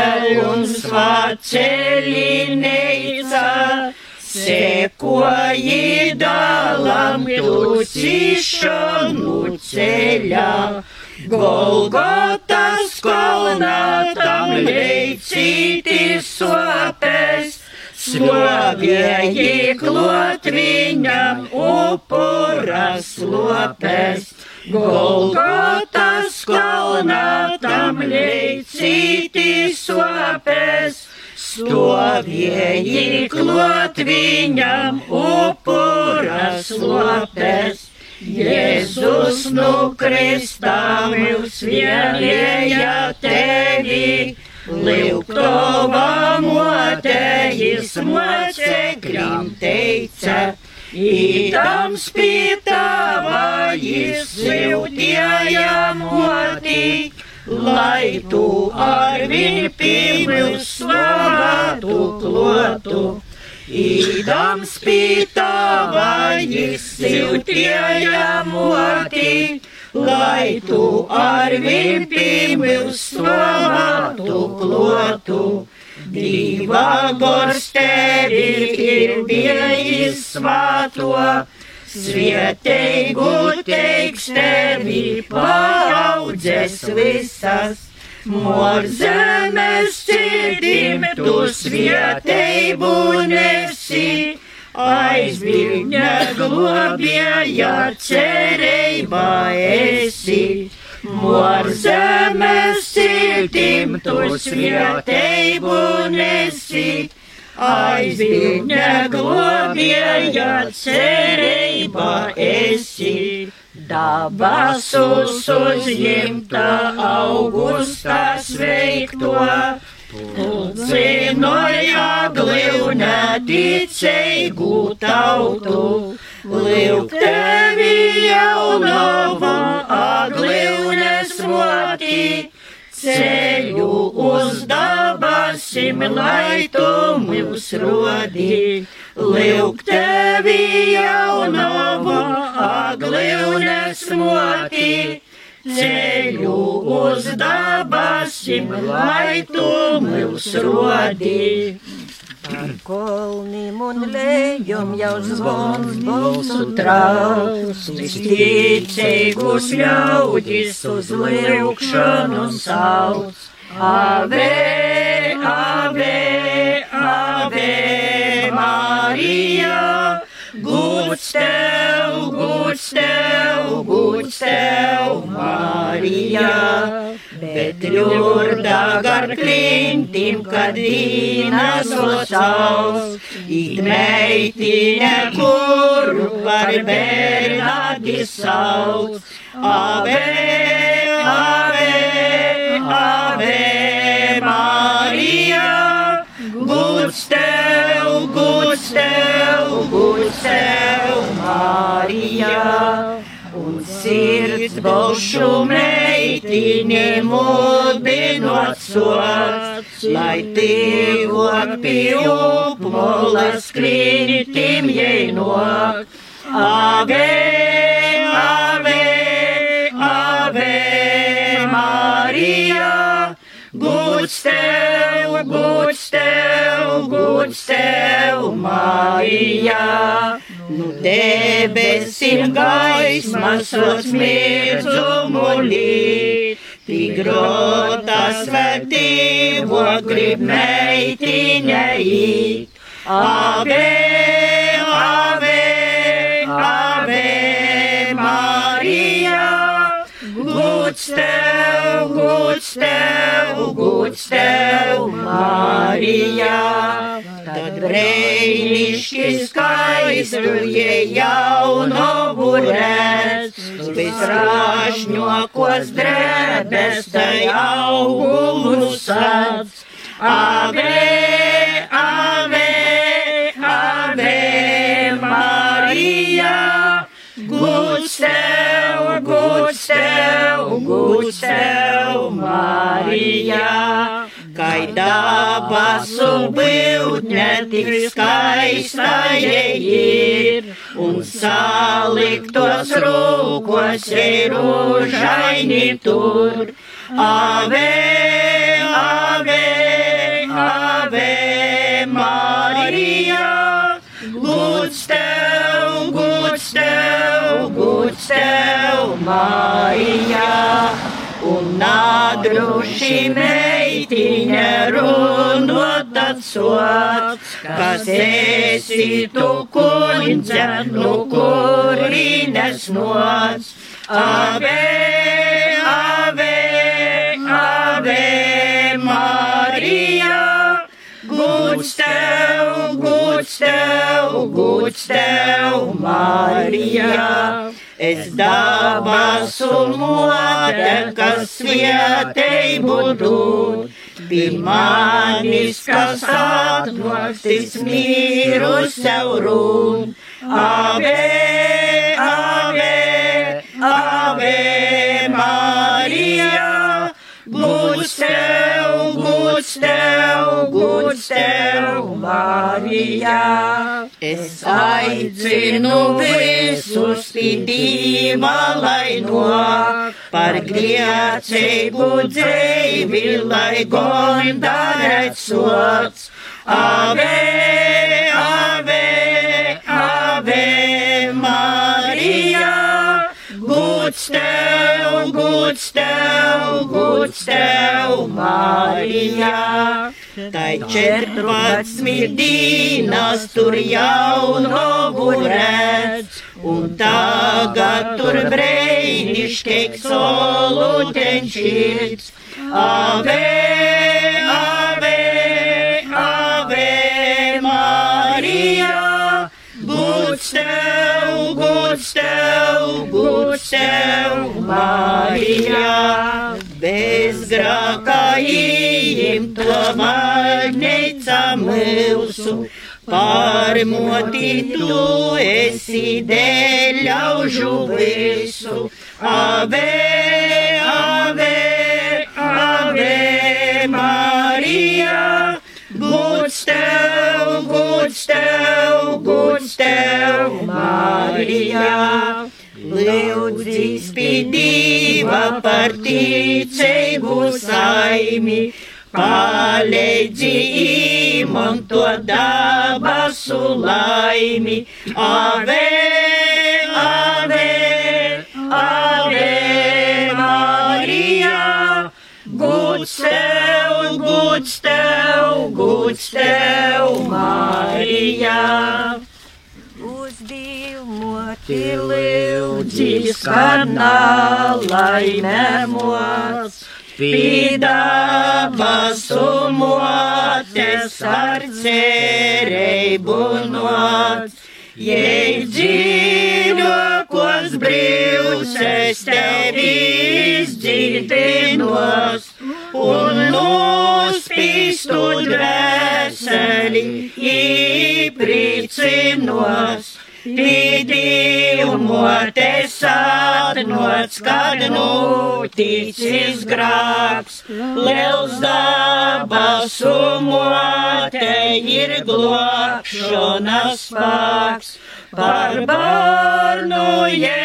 un svacelineica, sekoji dalam tu cišanu ceļā. Golgotas kolnā tam leicīti sopes, Slovēji klot viņam upuras lopes. Golgotas kalnā tam leicīti sopes, stovieji klot viņam upuras lopes. Jēzus nu kristā mūs vienēja tevi, Liuktova motejis mocekļiem teica, Idam spītava jis siltieja moti, lai tu ar viņu pīmils slavātu klotu. Idam spītava jis siltieja moti, lai tu ar viņu pīmils slavātu klotu. Dieva gors tevi ir bijis svāto, svieteigu teiks tevi paudzes visas, Mor zemes sirdīm tu svieteibu nesi, aizbīgņa globēja cerība esi. Mor zemes sirdīm tu svieteibu nesi, aizbīgņa globēja cerība esi. Dabasus uzņemta augustā sveikto, Pulcinoja glīvne ticeigu tautu, Lūk tevi jaunava aglīvnes voti, Ceļu uz dabasim, lai tu mūs rodi. Lūk tevi jaunava aglīvnes voti, Ceļu uz dabasim, lai tu mūs rodi. Par kolniem un lejum jau zvons balsu trauks, Visticīgus ļaudis uz lūkšanu sauc. Ave, ave, ave, Marija, Guds tev, tev, guds tev, Marija. Bet ļurda gar klintim, kad dīnas locās, it meitine, kur par bērnādi sauc. Ave, ave, ave, Marija, guds tev, guds tev, guds tev, Marija. Un sirds balšu meitini mudinot sots, lai tīvok pie upmolas klintim jēnok. Ave, guds tev, guds tev, guds tev, Marija. Nu debesim gaismas uz mirdzumu līt, Tigrota svētīvo grib meitiņa īt. Guds tev, guds tev, guds tev, Marija. Tad brīnišķi skaistuje jauno burēs, visrašņokos drēbes tai augumų sats. Ave, guds tev, Marija. Kai dabasu būtne tik skaista ir, un saliktos rūkos ir užaini tur. Ave, guds tev, Marija. Un nadruši meitiņa runot atsots, kas esi tu kundze, nu kurīnes nots. Ave, ave, ave, Marija, guds tev, guds tev, guds tev, Marija. Es dabasu mote, kas svieteibu dod, bija manis, kas atvakstis mīru sev rūn. Ave, ave, ave, Marija, guds tev, tev, guds tev, Marija. Es aicinu visus pidīmā, lai no par griecīgu dzīvi, lai gondarēt sots. Ave, ave, tev, guds tev, guds tev, Marija. Tai četrpadsmit dienas tur jaunovu redz, un tagad tur brīnišķīgs solutenčīts. Ave, būs tev, būs tev, Marija. Bez grākā īimto magneica mūsu, pārmoti tu esi dēļ ļaužu visu. Ave, ave, ave, Marija, būs tev, būs tev, būs tev, Marija. Lūdzīs pie Dieva par ticību saimi, palīdzi imam to dabasu laimi. Ave, ave, ave, Marija, guds tev, guds tev, guds tev, Marija. Uz Dievu moti Lūdzīs, kad nalaimēmos, pīdāvas umotes ar cerību nots. Jei dzīvokos brīvses tevi izdziļinos un nospīstu dvēseli īpricinos. Pīdījumotes atnots, kad noticis grāks, liels dabas umote ir glābšanas spēks. Par bērnu, ja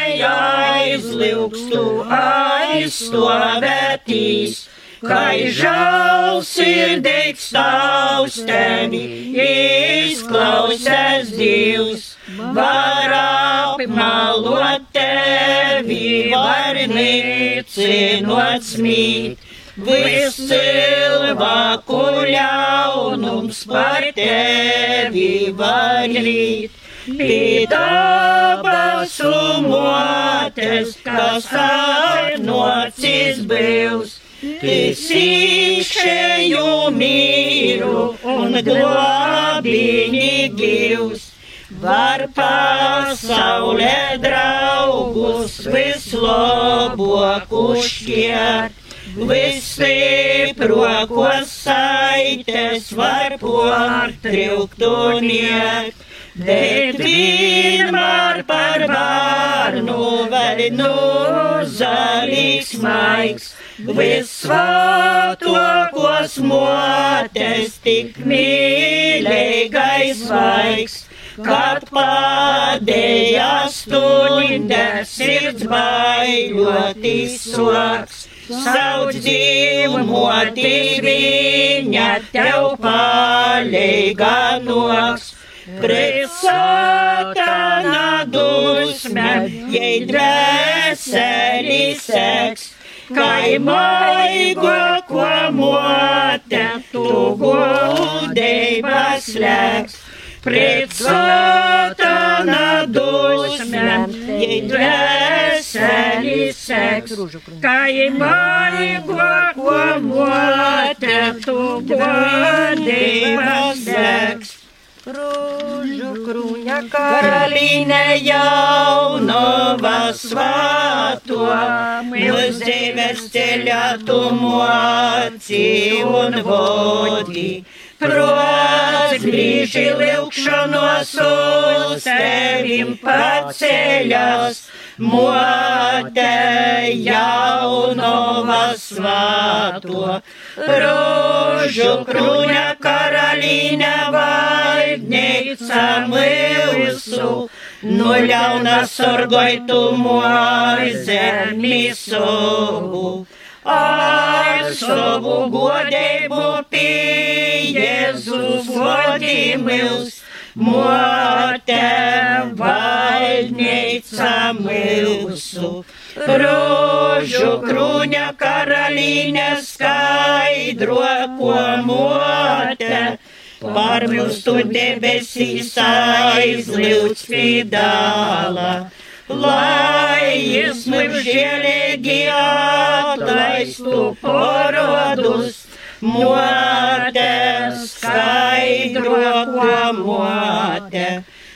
aizlūgstu, aizstovētīs, Kai žēlsirdīgs tavs tevi izklausās Dievs, var apmalot tevi, var nicinot smīt. Viss cilvēku ļaunums par tevi var rīt. Pīdābas umotes, kas atnocis bijis. Tiesīšēju mīru un glābīni givs, var pasaulē draugus vislabāku šķirt, visstiprākos saites var portriukt un iet. Bet vienmēr par bērnu vēl nozalīgs maigs, visvētākos motes tik mīlīgais svaigs, kad pēdējā stunda sirds baiļotis soks. Sauc dzīvmoti viņa tev palīga noks. Pret satana dusmēm, jei dvēseli seks, kai maigo ko mote, tu godības slēgs. Pret satana dusmēm, jei dvēseli seks, kai maigo ko mote, tu godības slēgs. Rūžu krūņa Karalīne jaunova svāto, mūs dzīves ceļā tu moci un vodi. Prots brīži liukšanos uz tevim paceļas, mote jaunova svāto. Rožu krūņa karalīne valdnīca mūsu, no ļauna sorgoj tu mūj zemi savu. Ar godību pie Jēzus godīmils, mote valdnīca mūsu. Rožu krūņa karalīne skaidro, ko mote. Par mūsu debesīs aizliūts fidāla, lai jis mums žēlīgi atlaistu porodus, mote skaidro, ko mote.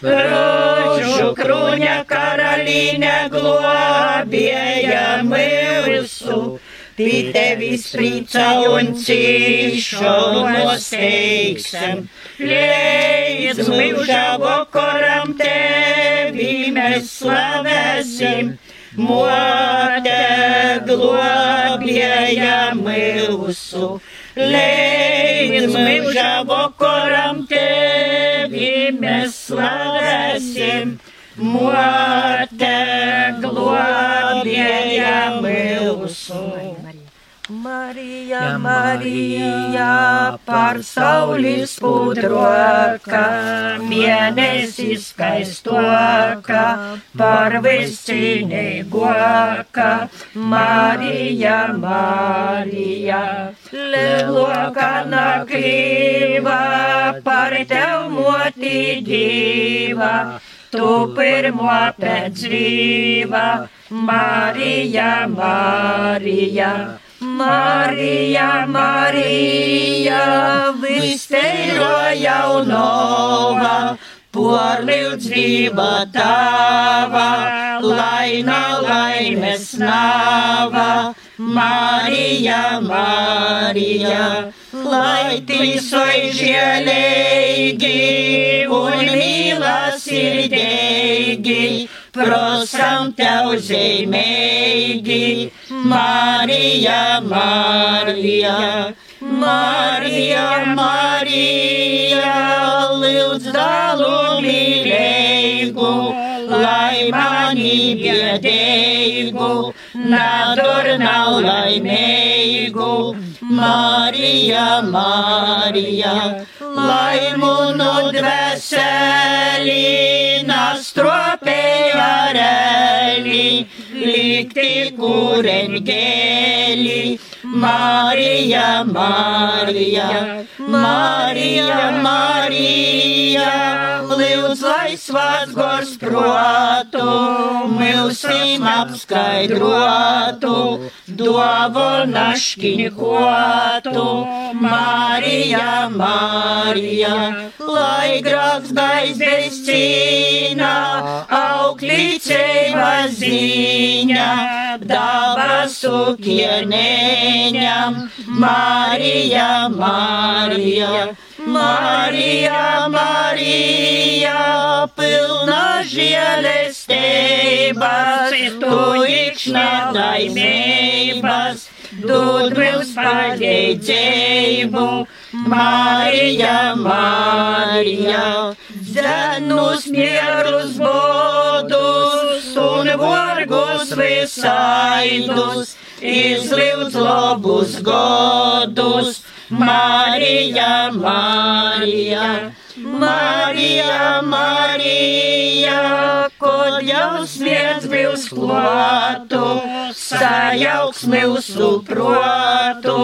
Rožu krūņa karalīne globēja mūsu. Pie tevis prīca un cīšanos teiksim, līdz mūža vakaram tevi mēs slavēsim. Mote globēja mūsu, līdz mūža vakaram tevi mēs slavēsim. Mote globēja mūsu. Marija, Marija, par saulis pudroka, mēnesis skaistoka, par viscinīgoka. Marija, Marija, leloka nakrīva, par tev moti dīva. Tu pirmo pēc dzīva, Marija, Marija. Marija, Marija, visteiro jaunova, porlīdzība tava, laina laimes nava. Marija, Marija, lai tīsoj žēlīgi un mīlasirdīgi, prosam tev zīmīgi. Marija, Marija, Marija, Marija, lūdz dalu mīlēgu, lai mani biedēgu, nadur nav laimēgu. Marija, Marija, lai munu dvēseli nastropēja rēli, likti kureņgēli. Marija, Marija, Marija, Marija, lūdz, lai svāts gors protu, milsim apskaidrotu, dovu naškiņkotu. Marija, Marija, lai grāks gais bez cīna, auglicēja ziņa, dabasu kienēņam. Marija, Marija, Marija, Marija, pilna žēlestības, tu ikšņā laimības, dod mums palīdzību. Marija, Marija, zenus mierus bodus un vargus visaidus, izlūdz labus godus. Marija, Marija, Marija, kod jau sniedz mūsu klātu, sajauks mūsu protu,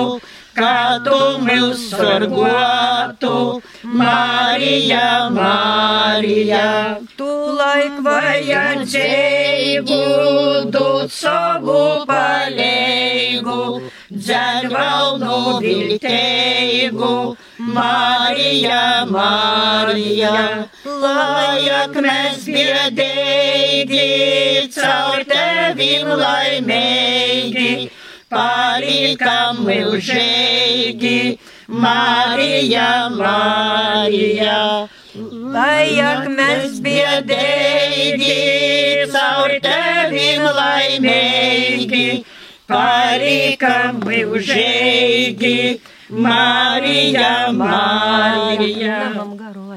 kā tu mūs sargotu. Marija, Marija, tu laik vajadzēju, dot savu palīgu, dzervalnu vilteigu. Marija, Marija, lajak mēs biedēgi, caur tevim laimēgi, palikam mūžēgi. Marija, Marija, lajak mēs biedēgi, caur tevim laimēgi, palikam mūžēgi. Marija, Marija. Mam garu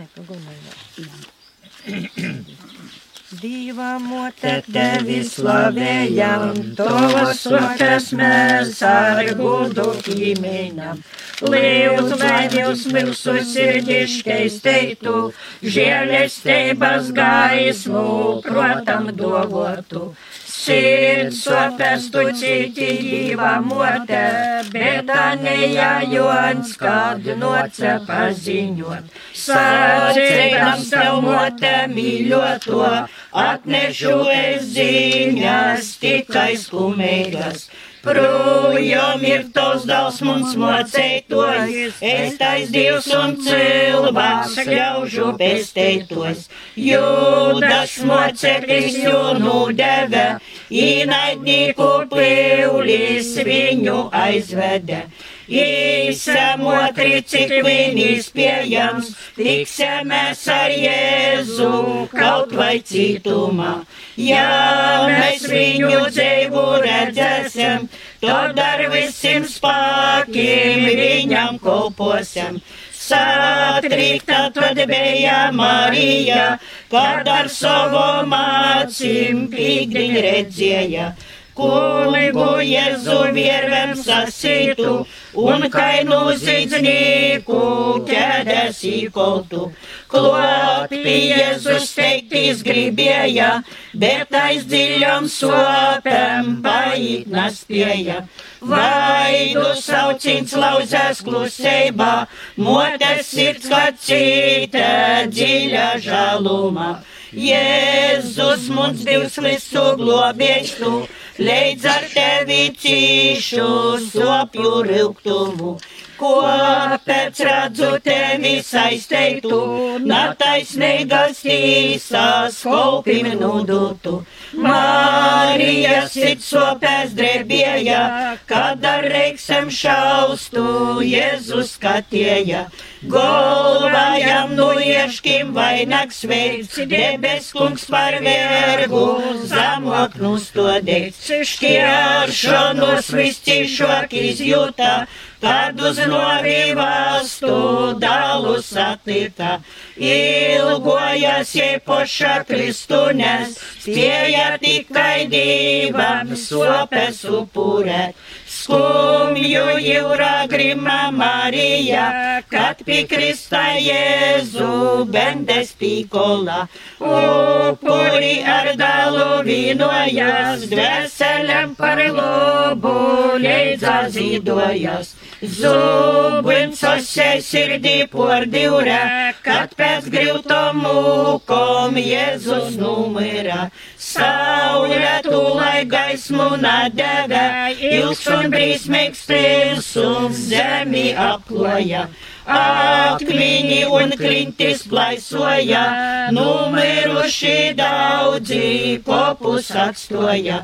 dievamų tėtė vislavėjam, tavo sukas mes argų daugiminam. Laivus vadėjus mirsus ir diškiais teitų, žėlės teibas gaismų protam duovotų. Sirds sopestu cīti īva mote, bet anejā Jons kādu noce paziņot. Sācīgams tev mote mīļoto, atnešu es ziņas tikai skumīgas. Projām ir tos dals mums mocētos, es tais divs un cilvēks ļaužu pestētos. Jūdas moceklis jūnu deve, īnaidnieku pīlis viņu aizvede. Īsam otri, cik vienīs pieejams, tiksimies ar Jēzu kaut vai citumā. Ja mēs viņu dzīvu redzēsim, tad ar visiem spēkiem viņam kolposim. Satrikta tad bija Marija, kad ar savu mācīm pīkdiņ redzēja. Kungu Jēzu viervem sasītu, un kainu zīdznieku ķēdes īkoltu. Klot pie Jēzus teiktīs gribēja, bet aiz dziļam sopem paiet nespēja. Vaidu saucins lauzēs klusībā, motes sirds kā cita dziļa žaluma. Jēzus mums divs visu globēštu, leidz ar tevi cīšu sopju rilktumu. Ko pēc redzu tevi saisteitu, nataisnīgas tīsās kolpim nudutu. Marija sit sopēs drebēja, kad ar reiksem šaustu Jēzus skatēja. Golvājam nu ieškim vainags veids, debes kungs par vergu, zamok nustodēts. Šķiršanos visciešāk izjūta, kad uz novīvastu dalu satika. Ilgojas jai poša kristunes, spēja tikai divam sopes upurēt. Skumju jūra grima Marija, kad pikrista Jēzu bendes pīkola. Upuri ar dalu vīnojas, dvēselēm par lobu leidza zīdojas. Zubinsos sirdī pordīra, kad pēc grūto mūkom Jēzus numira. Saulē tūlai gaismu nadega, ilgs un brīsmīgs pilsums zemi apkloja. Akmeņi un klintis plaisoja, numiruši daudzi popus atstoja.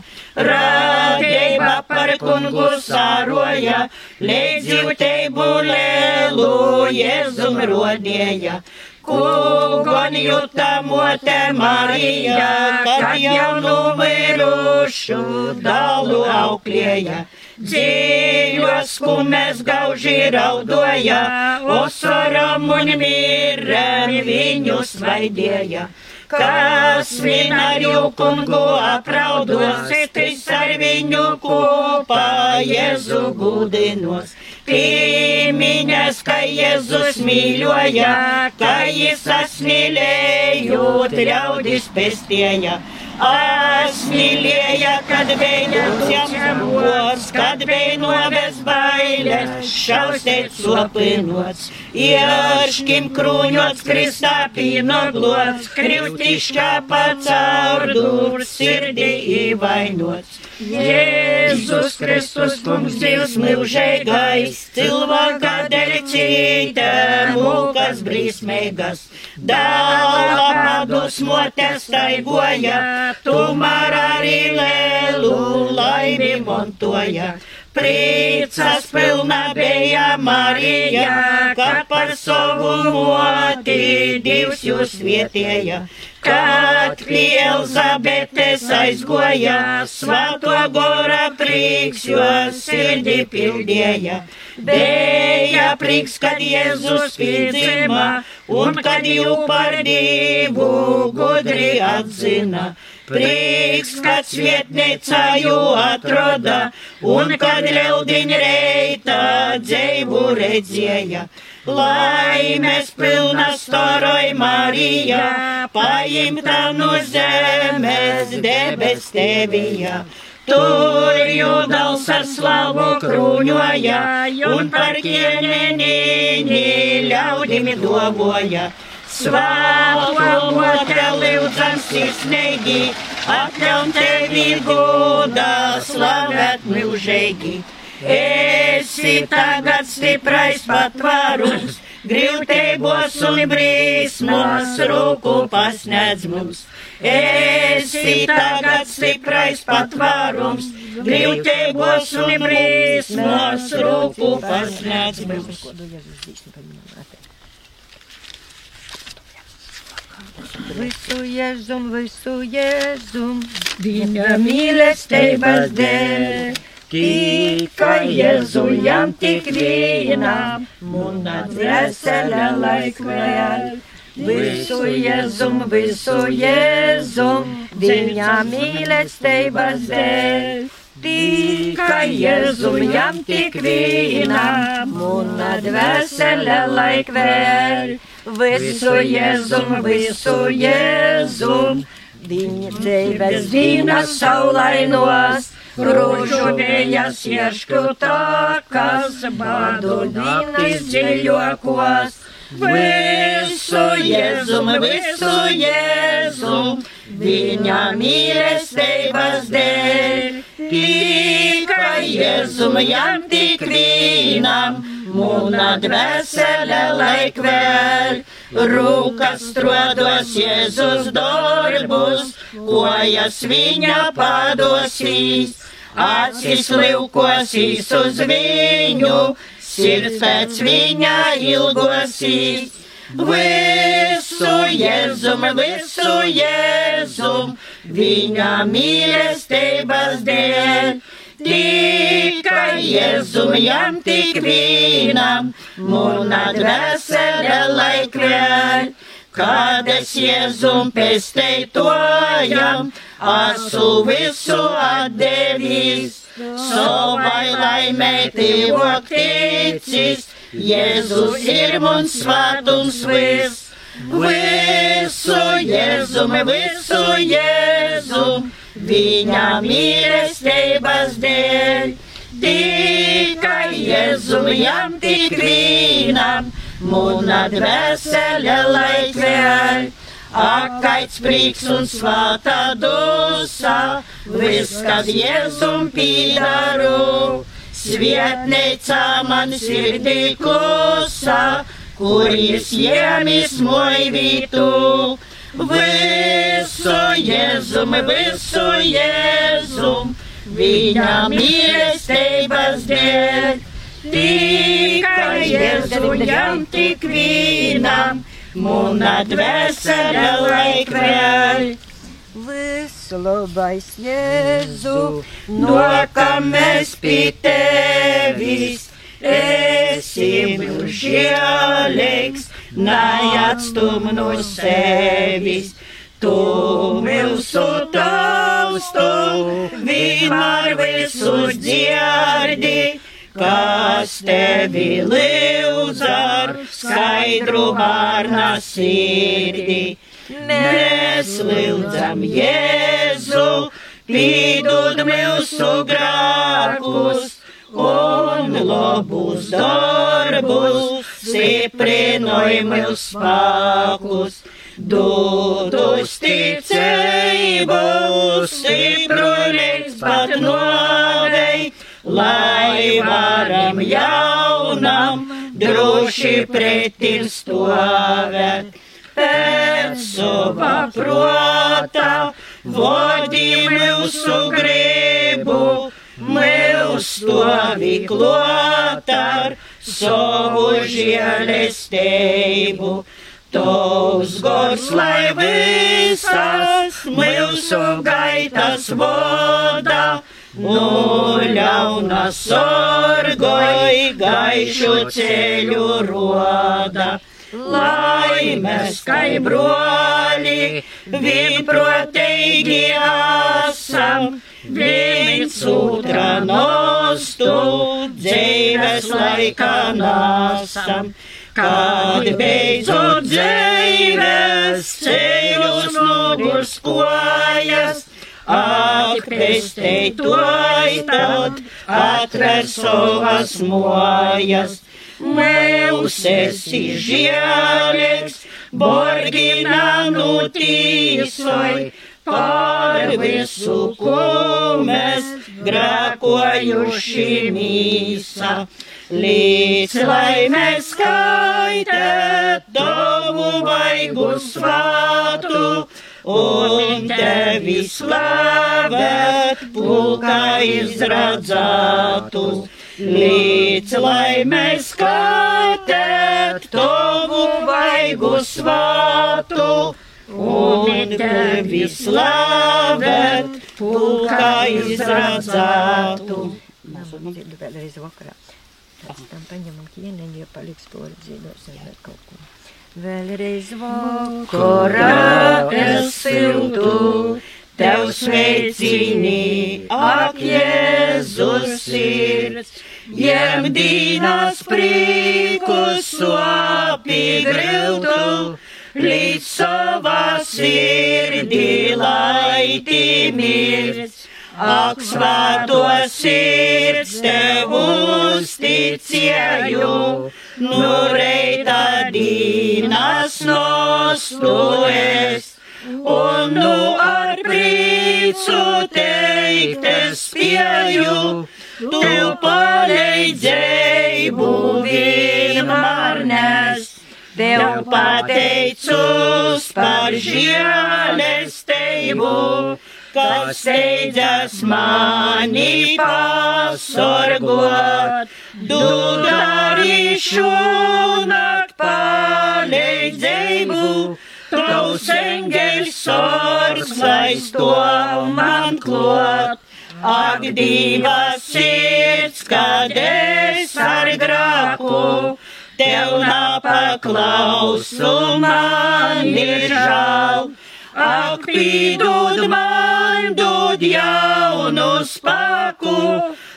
Rādība par kungu sāroja, līdz jūteibu lēlu Jēzum rodēja. Kugon jūtamote Marija, kad jau numirušu dalu auklēja. Dzīvos, kumēs gauži raudoja, osoram un mīrēm viņu svaidēja. Kas vienāju kungu apraudos, tis ar viņu kopā Jēzu gudinos. Pīmiņas, ka Jēzus mīļoja, ka jis asmīlējot ļaudis pestēja. Asmīlēja, kad bija ķemos, kad bija noves bailes, šaustēt sopinots. Ieškim krūņots, kristā pīnoglots, krivtišķā pacaurdur, sirdī įvainots. Jēzus Kristus, kungs Dievs mūžīgais, cilvēka dēļ cītē, mūkas brīsmīgas, dāla padus motēs taigoja, tumar arī lēlu laimi montoja. Priecas pilna bija Marija, kad par savu moti Dievs jūs vietēja. Kad pie Elzabetes aizgoja, svēto gora prieks, jo sirdī pildēja. Bija prieks, kad Jēzus piedzima, un kad jau par Dievu gudri atzina. Prieks, kad svietnīcā jū atroda, un kad ļaudiņ reita dzēvu redzēja. Laimes pilna storoj Marija, paimta no zemes debes tevija. Tur jūdals ar slavu krūņoja, un par ķieņenīni ļaudimi doboja. Svētā lūdzam sirsnīgi, atļaun tevi godā, slavēt mūžīgi. Esi tagad stiprais patvārums, grūtībos un brīsmos, rūku pasniedz mums. Esi tagad stiprais patvārums, grūtībos un brīsmos, rūku pasniedz mums. Visu jēzum, visu jēzum, viņa mīlestības dēļ. Tikai Jēzujam tik vienam, mūna dvēsele laik vēl. Visu jēzum, visu jēzum, viņa mīlestības dēļ. Tikai jēzum, tik vienam, mūna dvēsele laik vēl. Visu jēzum, visu jēzum, viņa dzīves dīna saulainos. Rožu vējas iešku takas, badu dīnas dziļokos. Visu jēzum, visu jēzum, viņa mīlestības dēļ. Tikai jēzum, jām tik vienam, mūna dvēsele laik vēl. Rūkas strodos Jēzus darbus, kojas viņa padosīs, acis liukosīs uz viņu, sirds pēc viņa ilgosīs. Visu jēzum, visu jēzum, viņa mīlestības dēļ. Tikai jēzum, jām tik vienam, mūna dvēsele laik vēl. Kad es jēzum pesteitojam, asu visu atdevis, savai laimei tīvok ticis, Jēzus ir mums svētums viss. Visu jēzum, visu jēzum, viņa mīlestības dēļ. Tikai jēzum, jām tik vienam, mūna dvēsele laik vēl. Akaits prieks un svāta dusa, viss, kad jēzum pīdaru. Svietneica man sirdī klusa, kur jis jēmis moj vītu. Visu jēzum, visu jēzum, viņa mīlestības dēļ. Tikai jēzum, tik vienam, mūna dvēsele laik vēl. Visu labais Jēzu, no kā mēs pie tevis esi mūžīgs, neatstum no sevis. Tu mūsu taustu, vienmēr visus dzirdi, kas tevi lūdz ar skaidru vārna sirdī. Mēs lūdzam Jēzu, pīdod mūsu grākus un labus darbus, stiprinoj mūsu spēkus. Dod uzticību, stipru līdz pat novei, lai varam jaunam droši pretim stovēt pēc sava prota, vodi mūsu gribu, mūs stovi klot ar savu žēlestību. Tos gors, lai visas mūsu gaitas voda, no ļauna sorgoj gaišu ceļu roda lai mēs kā broli, vienprotīgi esam, viens otrā nostu, dzīves laikā nesam. kad beidzot dzīves ceļus nogurs kojas. Atpestei to tad atver savas mojas. Mēs esi žieleks, borgina nutīsoj, par visu, ko mēs grēkojuši mīsa. Līdz lai mēs skaitē tavu vaigu svātu un tevi slavēt, pulkā izradzētu. Līdz lai mēs skaitē tavu vaigu svātu tevi slavēt, pulkā izradzētu. Dzirdu vēlreiz vakarā. Pēc tam paņemam ķieneņu, jo paliks poli dzīvosim vēl kaut ko. Vēlreiz vakarā es siltu, tev sveicini, ak, Jēzus sirds. Jemdīnas prīkus suapi griltu, līdz savā sirdī laiti mirds. Ak, svēto sirds tev uzticēju, nu reita dīnas nostues, un nu ar prīcu teikt es spēju, tu palīdzēju Tev pateicos par žēlestību, kas steidzas mani pasorgot. Tu darīšu nakt palīdzību, tavs engels sorgs, lai stov man klot. Ak, divas sirds, kad es ar grāku, tev napaklausu, man ir žēl. Ak, pīdod man, dod jaunu spēku,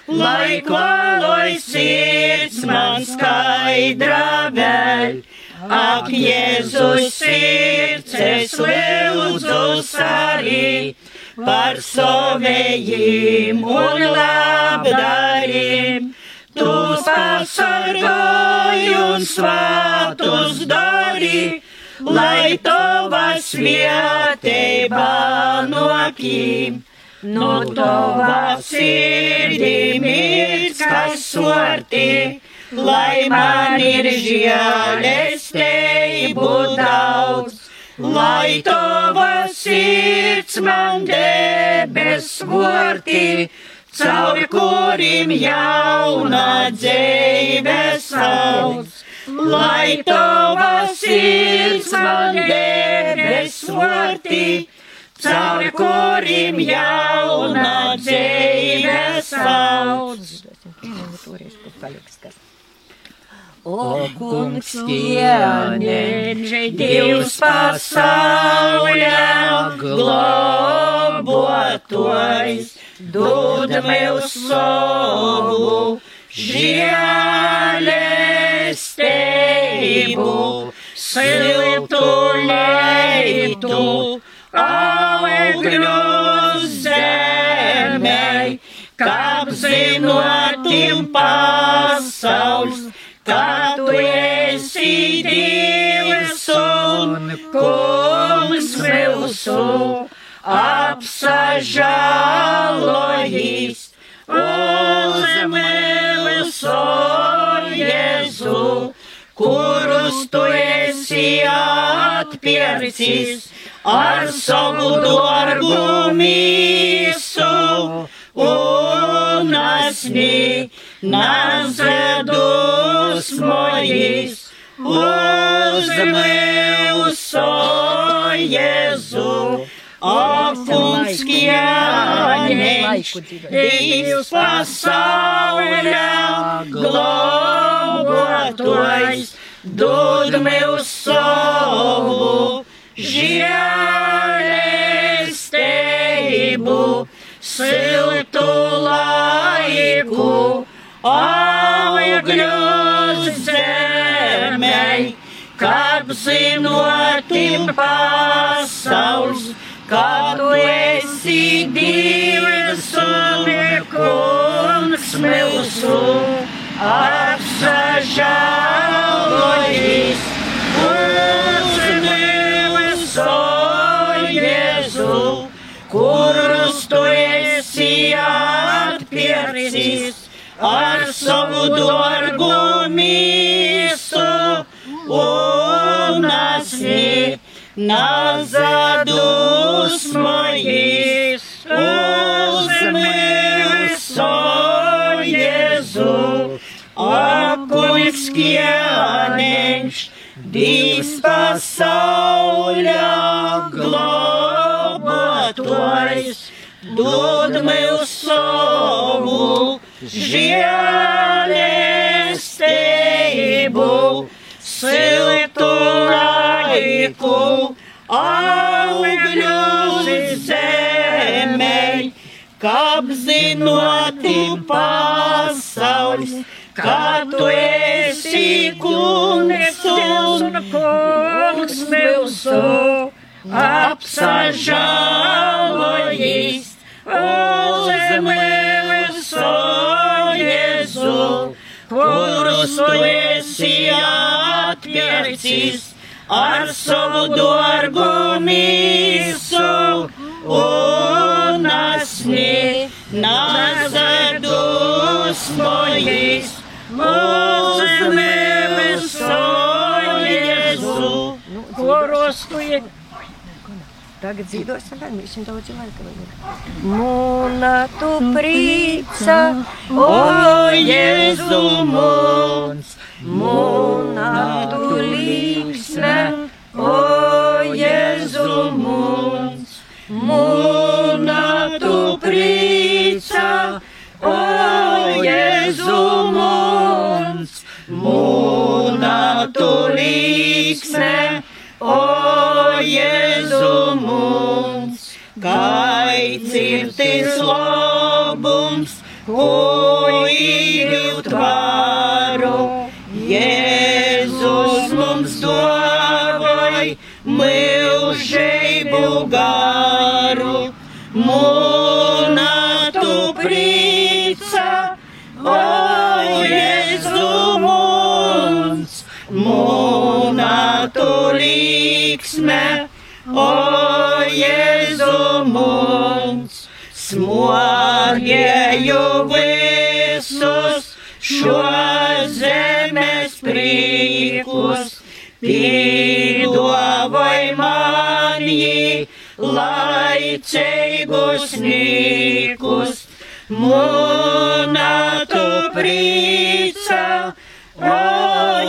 lai klāloj sirds man skaidra vēl. Ak, Jēzus sirds, es lūdzu arī par savējiem un labdariem. Tu pasargāji un svātus dari, lai tavas vietībā nokim. No tavas sirdī mirds, kas sorti, lai man ir žēlestību daudz. Lai tava sirds man debes vorti, caur kurim jauna dzīve sauc. Lai tava sirds man debes vorti, caur kurim jauna dzīve sauc. Toreiz, kur paliks kas. O kungs, ieneņģi Dievs pasaulē globotojs, dod mēs savu žēlestību, siltu leitu, augļu zemē, kā zinotim pasaules kā tu esi Dievs un kungs mūsu apsažālojis uz mūsu Jēzu, kurus tu esi atpircis ar savu dārgu mīsu. Un asni nazedus mois uz mūsu Jēzu. Afuns kieņš, Dievs pasaulē globotojs, dod mūsu savu žēlestību siltu laiku, augļu zemē, uzzinotim pasaules, kad tu esi divs un kungs mūsu apsažālojis. Uz mūsu Jēzu, kurus tu esi atpircis ar savu dārgu mīsu un asni nazadusmojis uz mūsu Jēzu. Akungs kieniņš, Dievs pasauļa globātojas, dod mums savu žēlestību, siltu laiku, augļus zemei, kāp zinoti pasaules, kā tu esi kungs un kungs mūsu Jēzu, kurus tu esi atpircis ar savu dārgu mīsu un asni nazadusmojis uz mūsu Jēzu, kurus tu esi. Tagad dzīvosim, vēl mēs viņam daudz laika vajag. Mūna tu prīca, O Jēzu mums, mūna tu līksme, o Jēzu mums. mūna tu prīca, o Jēzu mums, mūna tu līksme, o Jēzu mums, kaicirtis labums, ko īļūt varu, Jēzus mums dāvāj mūžību garu, mūna laicīgus nīkus, mūna tu prīca, o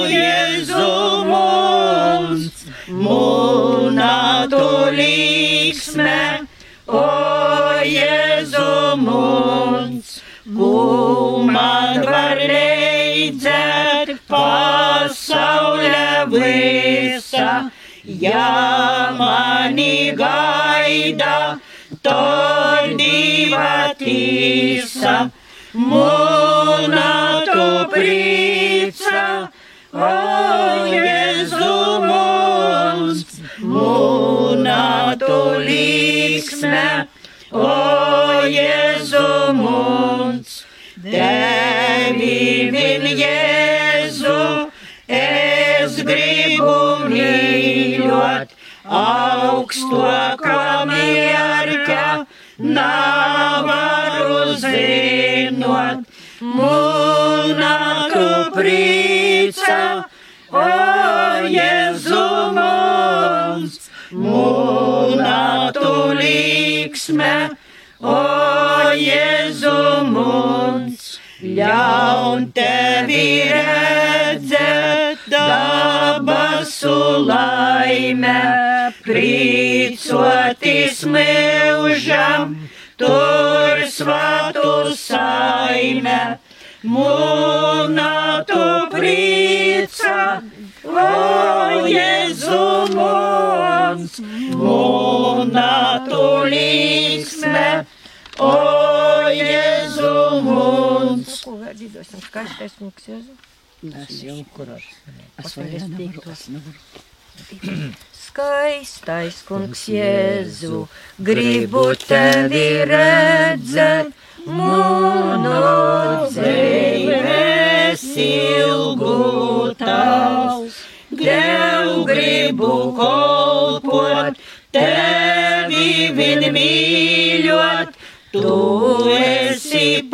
Jēzu mums, mūna tu līksme, o Jēzu mums, ko man var leidzēt pasaulē visa, ja mani gaida, to diva tīsa, mūna tu prīca, o Jēzu mums, mūna tu līksme, o mīļot, augstokā mierka, navaru zinot, mūna tu prīca, o Jēzu mums, mūna tu līksme, o Jēzu mums, ļaun tevi redzēt dabasu laime, prīcotis mūžam, tur svatu saime, mūna tu prīca, o Jēzu mums, mūna tu līksme, o Jēzu mums. Ko vēl dzīvosim? Skaistais mūks Jēzu. Es jau kurš. Es vēl nevaru. Skaistais kungs Jēzu, gribu tevi redzēt, mūnu dzīves ilgu tavs. Tev gribu kolpot, tevi vien mīļot, tu esi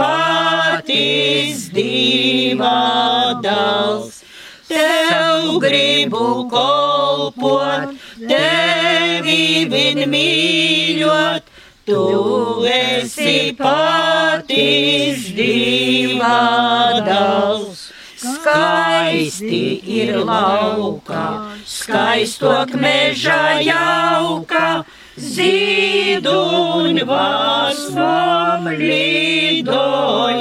patīs divā dals. Tev gribu kolpot, tevi vien mīļot, tu esi patīs divā dals. Skaisti ir lauka, skaistok meža jauka, zīduņu vasmam lidojot.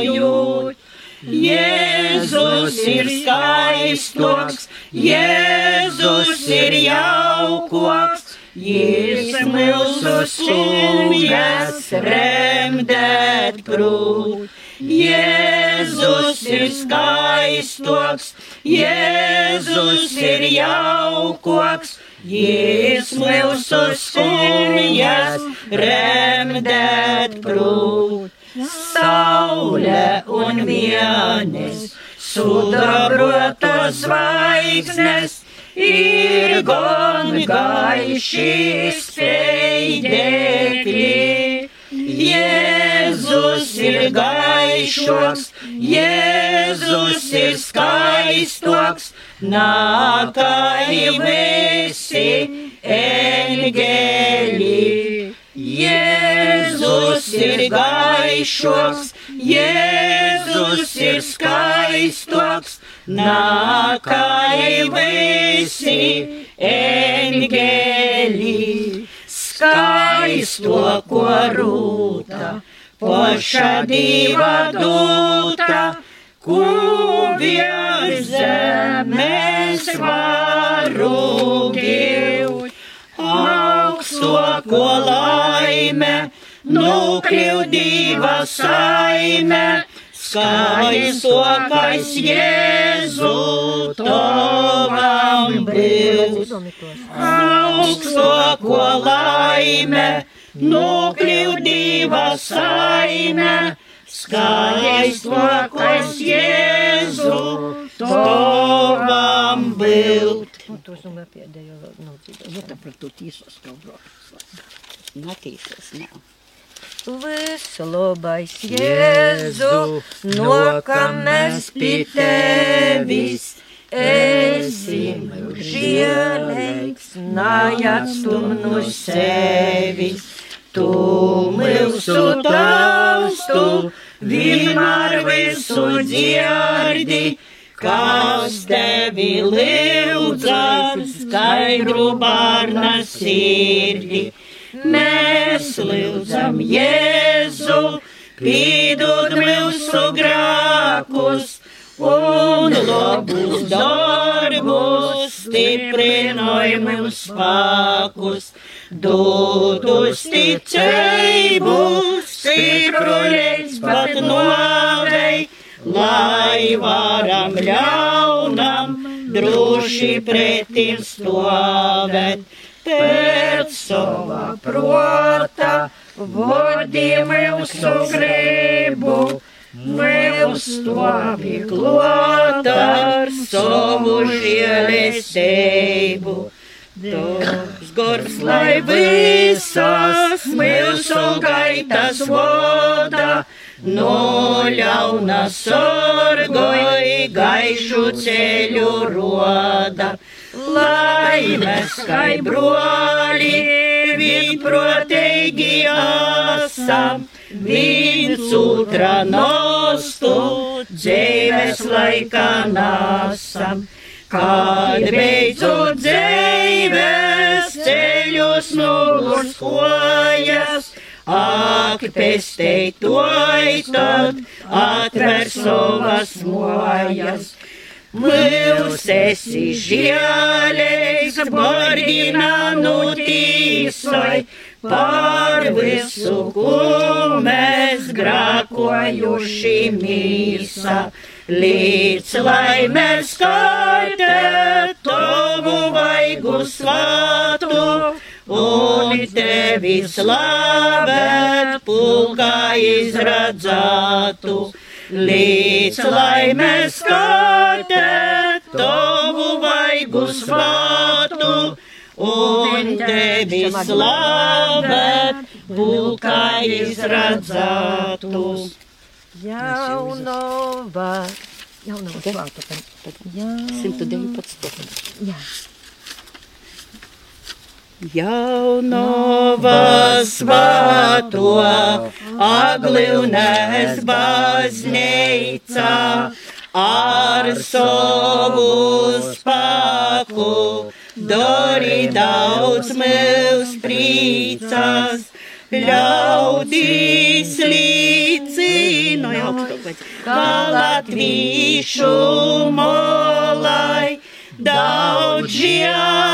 Jēzus ir skaistoks, Jēzus ir jaukoks, Jēzus mūsu skumjas remdēt prūt. Jēzus ir skaistoks, Jēzus ir jaukoks, Jēzus mūsu skumjas remdēt prūt. Saule un vienes, sudabrota zvaigznes, ir gan gaiši spējdekļi. Jēzus ir gaišoks, Jēzus ir skaistoks, nākai visi eņģeļi. Jēzus ir gaišoks, Jēzus ir skaistoks, nākai visi eņģeļi skaisto ko rūta, poša diva dūta, zemes varu gilt, augsto ko laime, nukļūdīva saime, skaistokais Jēzu tovam būs. Augsto ko laime, nukļūdīva saime, skaistokais Jēzu tovam būt. Un to es domāju pēdējo vēl nav dzirdējis. Nu, tāpēc tu tīsos kaut brauc. Natīsos nav. Visu labais Jēzu, no kam mēs pie tevis esim žielīgs, nājatstum no sevis. Tu mūsu taustu, vienmēr visu dzirdi, kas tevi lūdzas, skaidru bārna sirdi. Mēs lūdzam Jēzu, pīdod mūsu grākus un labus darbus, stiprinoj mūsu spēkus, dod uzticību, stipru līdz pat novei, lai varam ļaunam droši pretim stāvēt pēc sava prota, vodi mūsu gribu, mūs stāvi klāt ar savu žēlestību. Dogs gors, lai visas mūsu gaitas voda, no ļauna sorgoj gaišu ceļu roda lai mēs kā broli vienprotīgi esam, viens otrā nostu dzīves laikā nesam. Kad beidzot dzīves ceļos nogurs kojas, ak, pestei toj tad atver savas mojas. Mūs esi žēlīgs, bargina nu tīsai, par visu, ko mēs grākojuši mīsa. Līdz lai mēs skaitē, to tavu vaigu svātu, un tevi slavēt, pulkā izradzātu. Līdz laimes kārtē, tavu vaigu svātu, un tevi slavēt, pulkā izradzātu. Jaunova. Jaunova svātu. Jā. 119. Jā. Jaunova svato, aglivnēs bazneica, ar savu spēku, dori daudz mūs priecas, ļaudīs līdzinoja, kā latvīšu molai daudz žēlestību,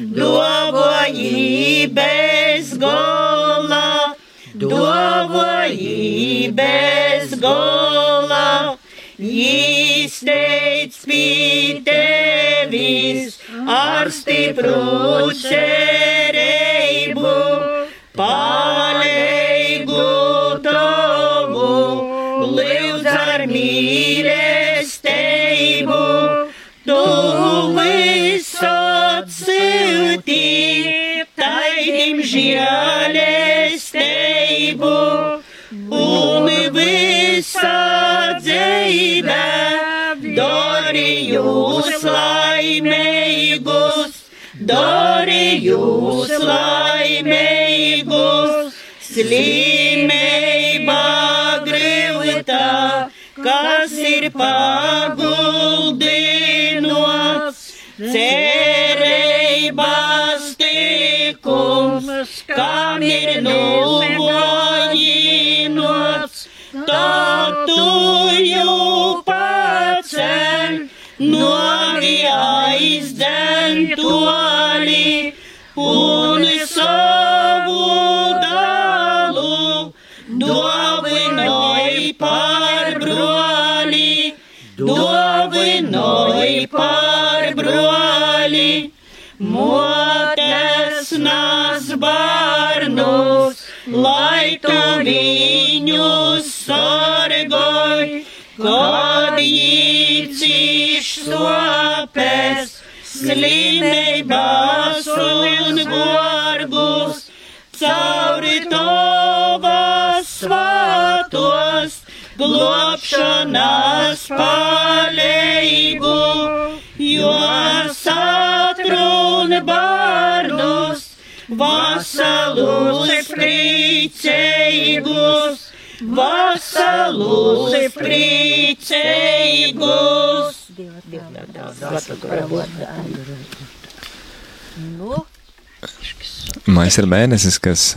dovoji bez gola, dovoji bez gola, izteic pie tevis ar stipru cerību, Nu, Mais ir mēnesis, kas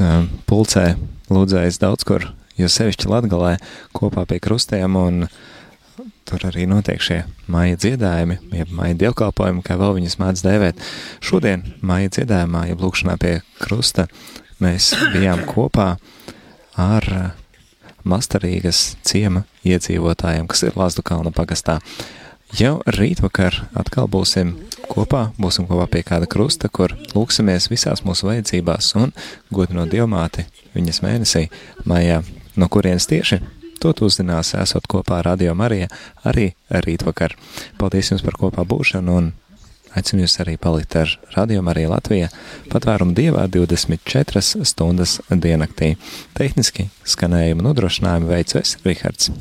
pulcē lūdzējas daudz kur, jo sevišķi Latgalē kopā pie krustiem, un tur arī notiek šie māja dziedājumi, jeb māja dievkalpojumi, kā vēl viņas mēdz dēvēt. Šodien māja dziedājumā, jeb lūkšanā pie krusta, mēs bijām kopā ar Mastarīgas ciema iedzīvotājiem, kas ir Lāzdu kalna pagastā. Jau rītvakar atkal būsim kopā, būsim kopā pie kāda krusta, kur lūksimies visās mūsu vajadzībās un godinot dievmāti viņas mēnesī maijā. No kurienes tieši? To tu uzzinās, esot kopā ar Radio Marija arī rītvakar. Paldies jums par kopā būšanu un aicinu jūs arī palikt ar Radio Marija Latvija patvērumu dievā 24 stundas diennaktī. Tehniski skanējumu nodrošinājumu veicu es, Rihards.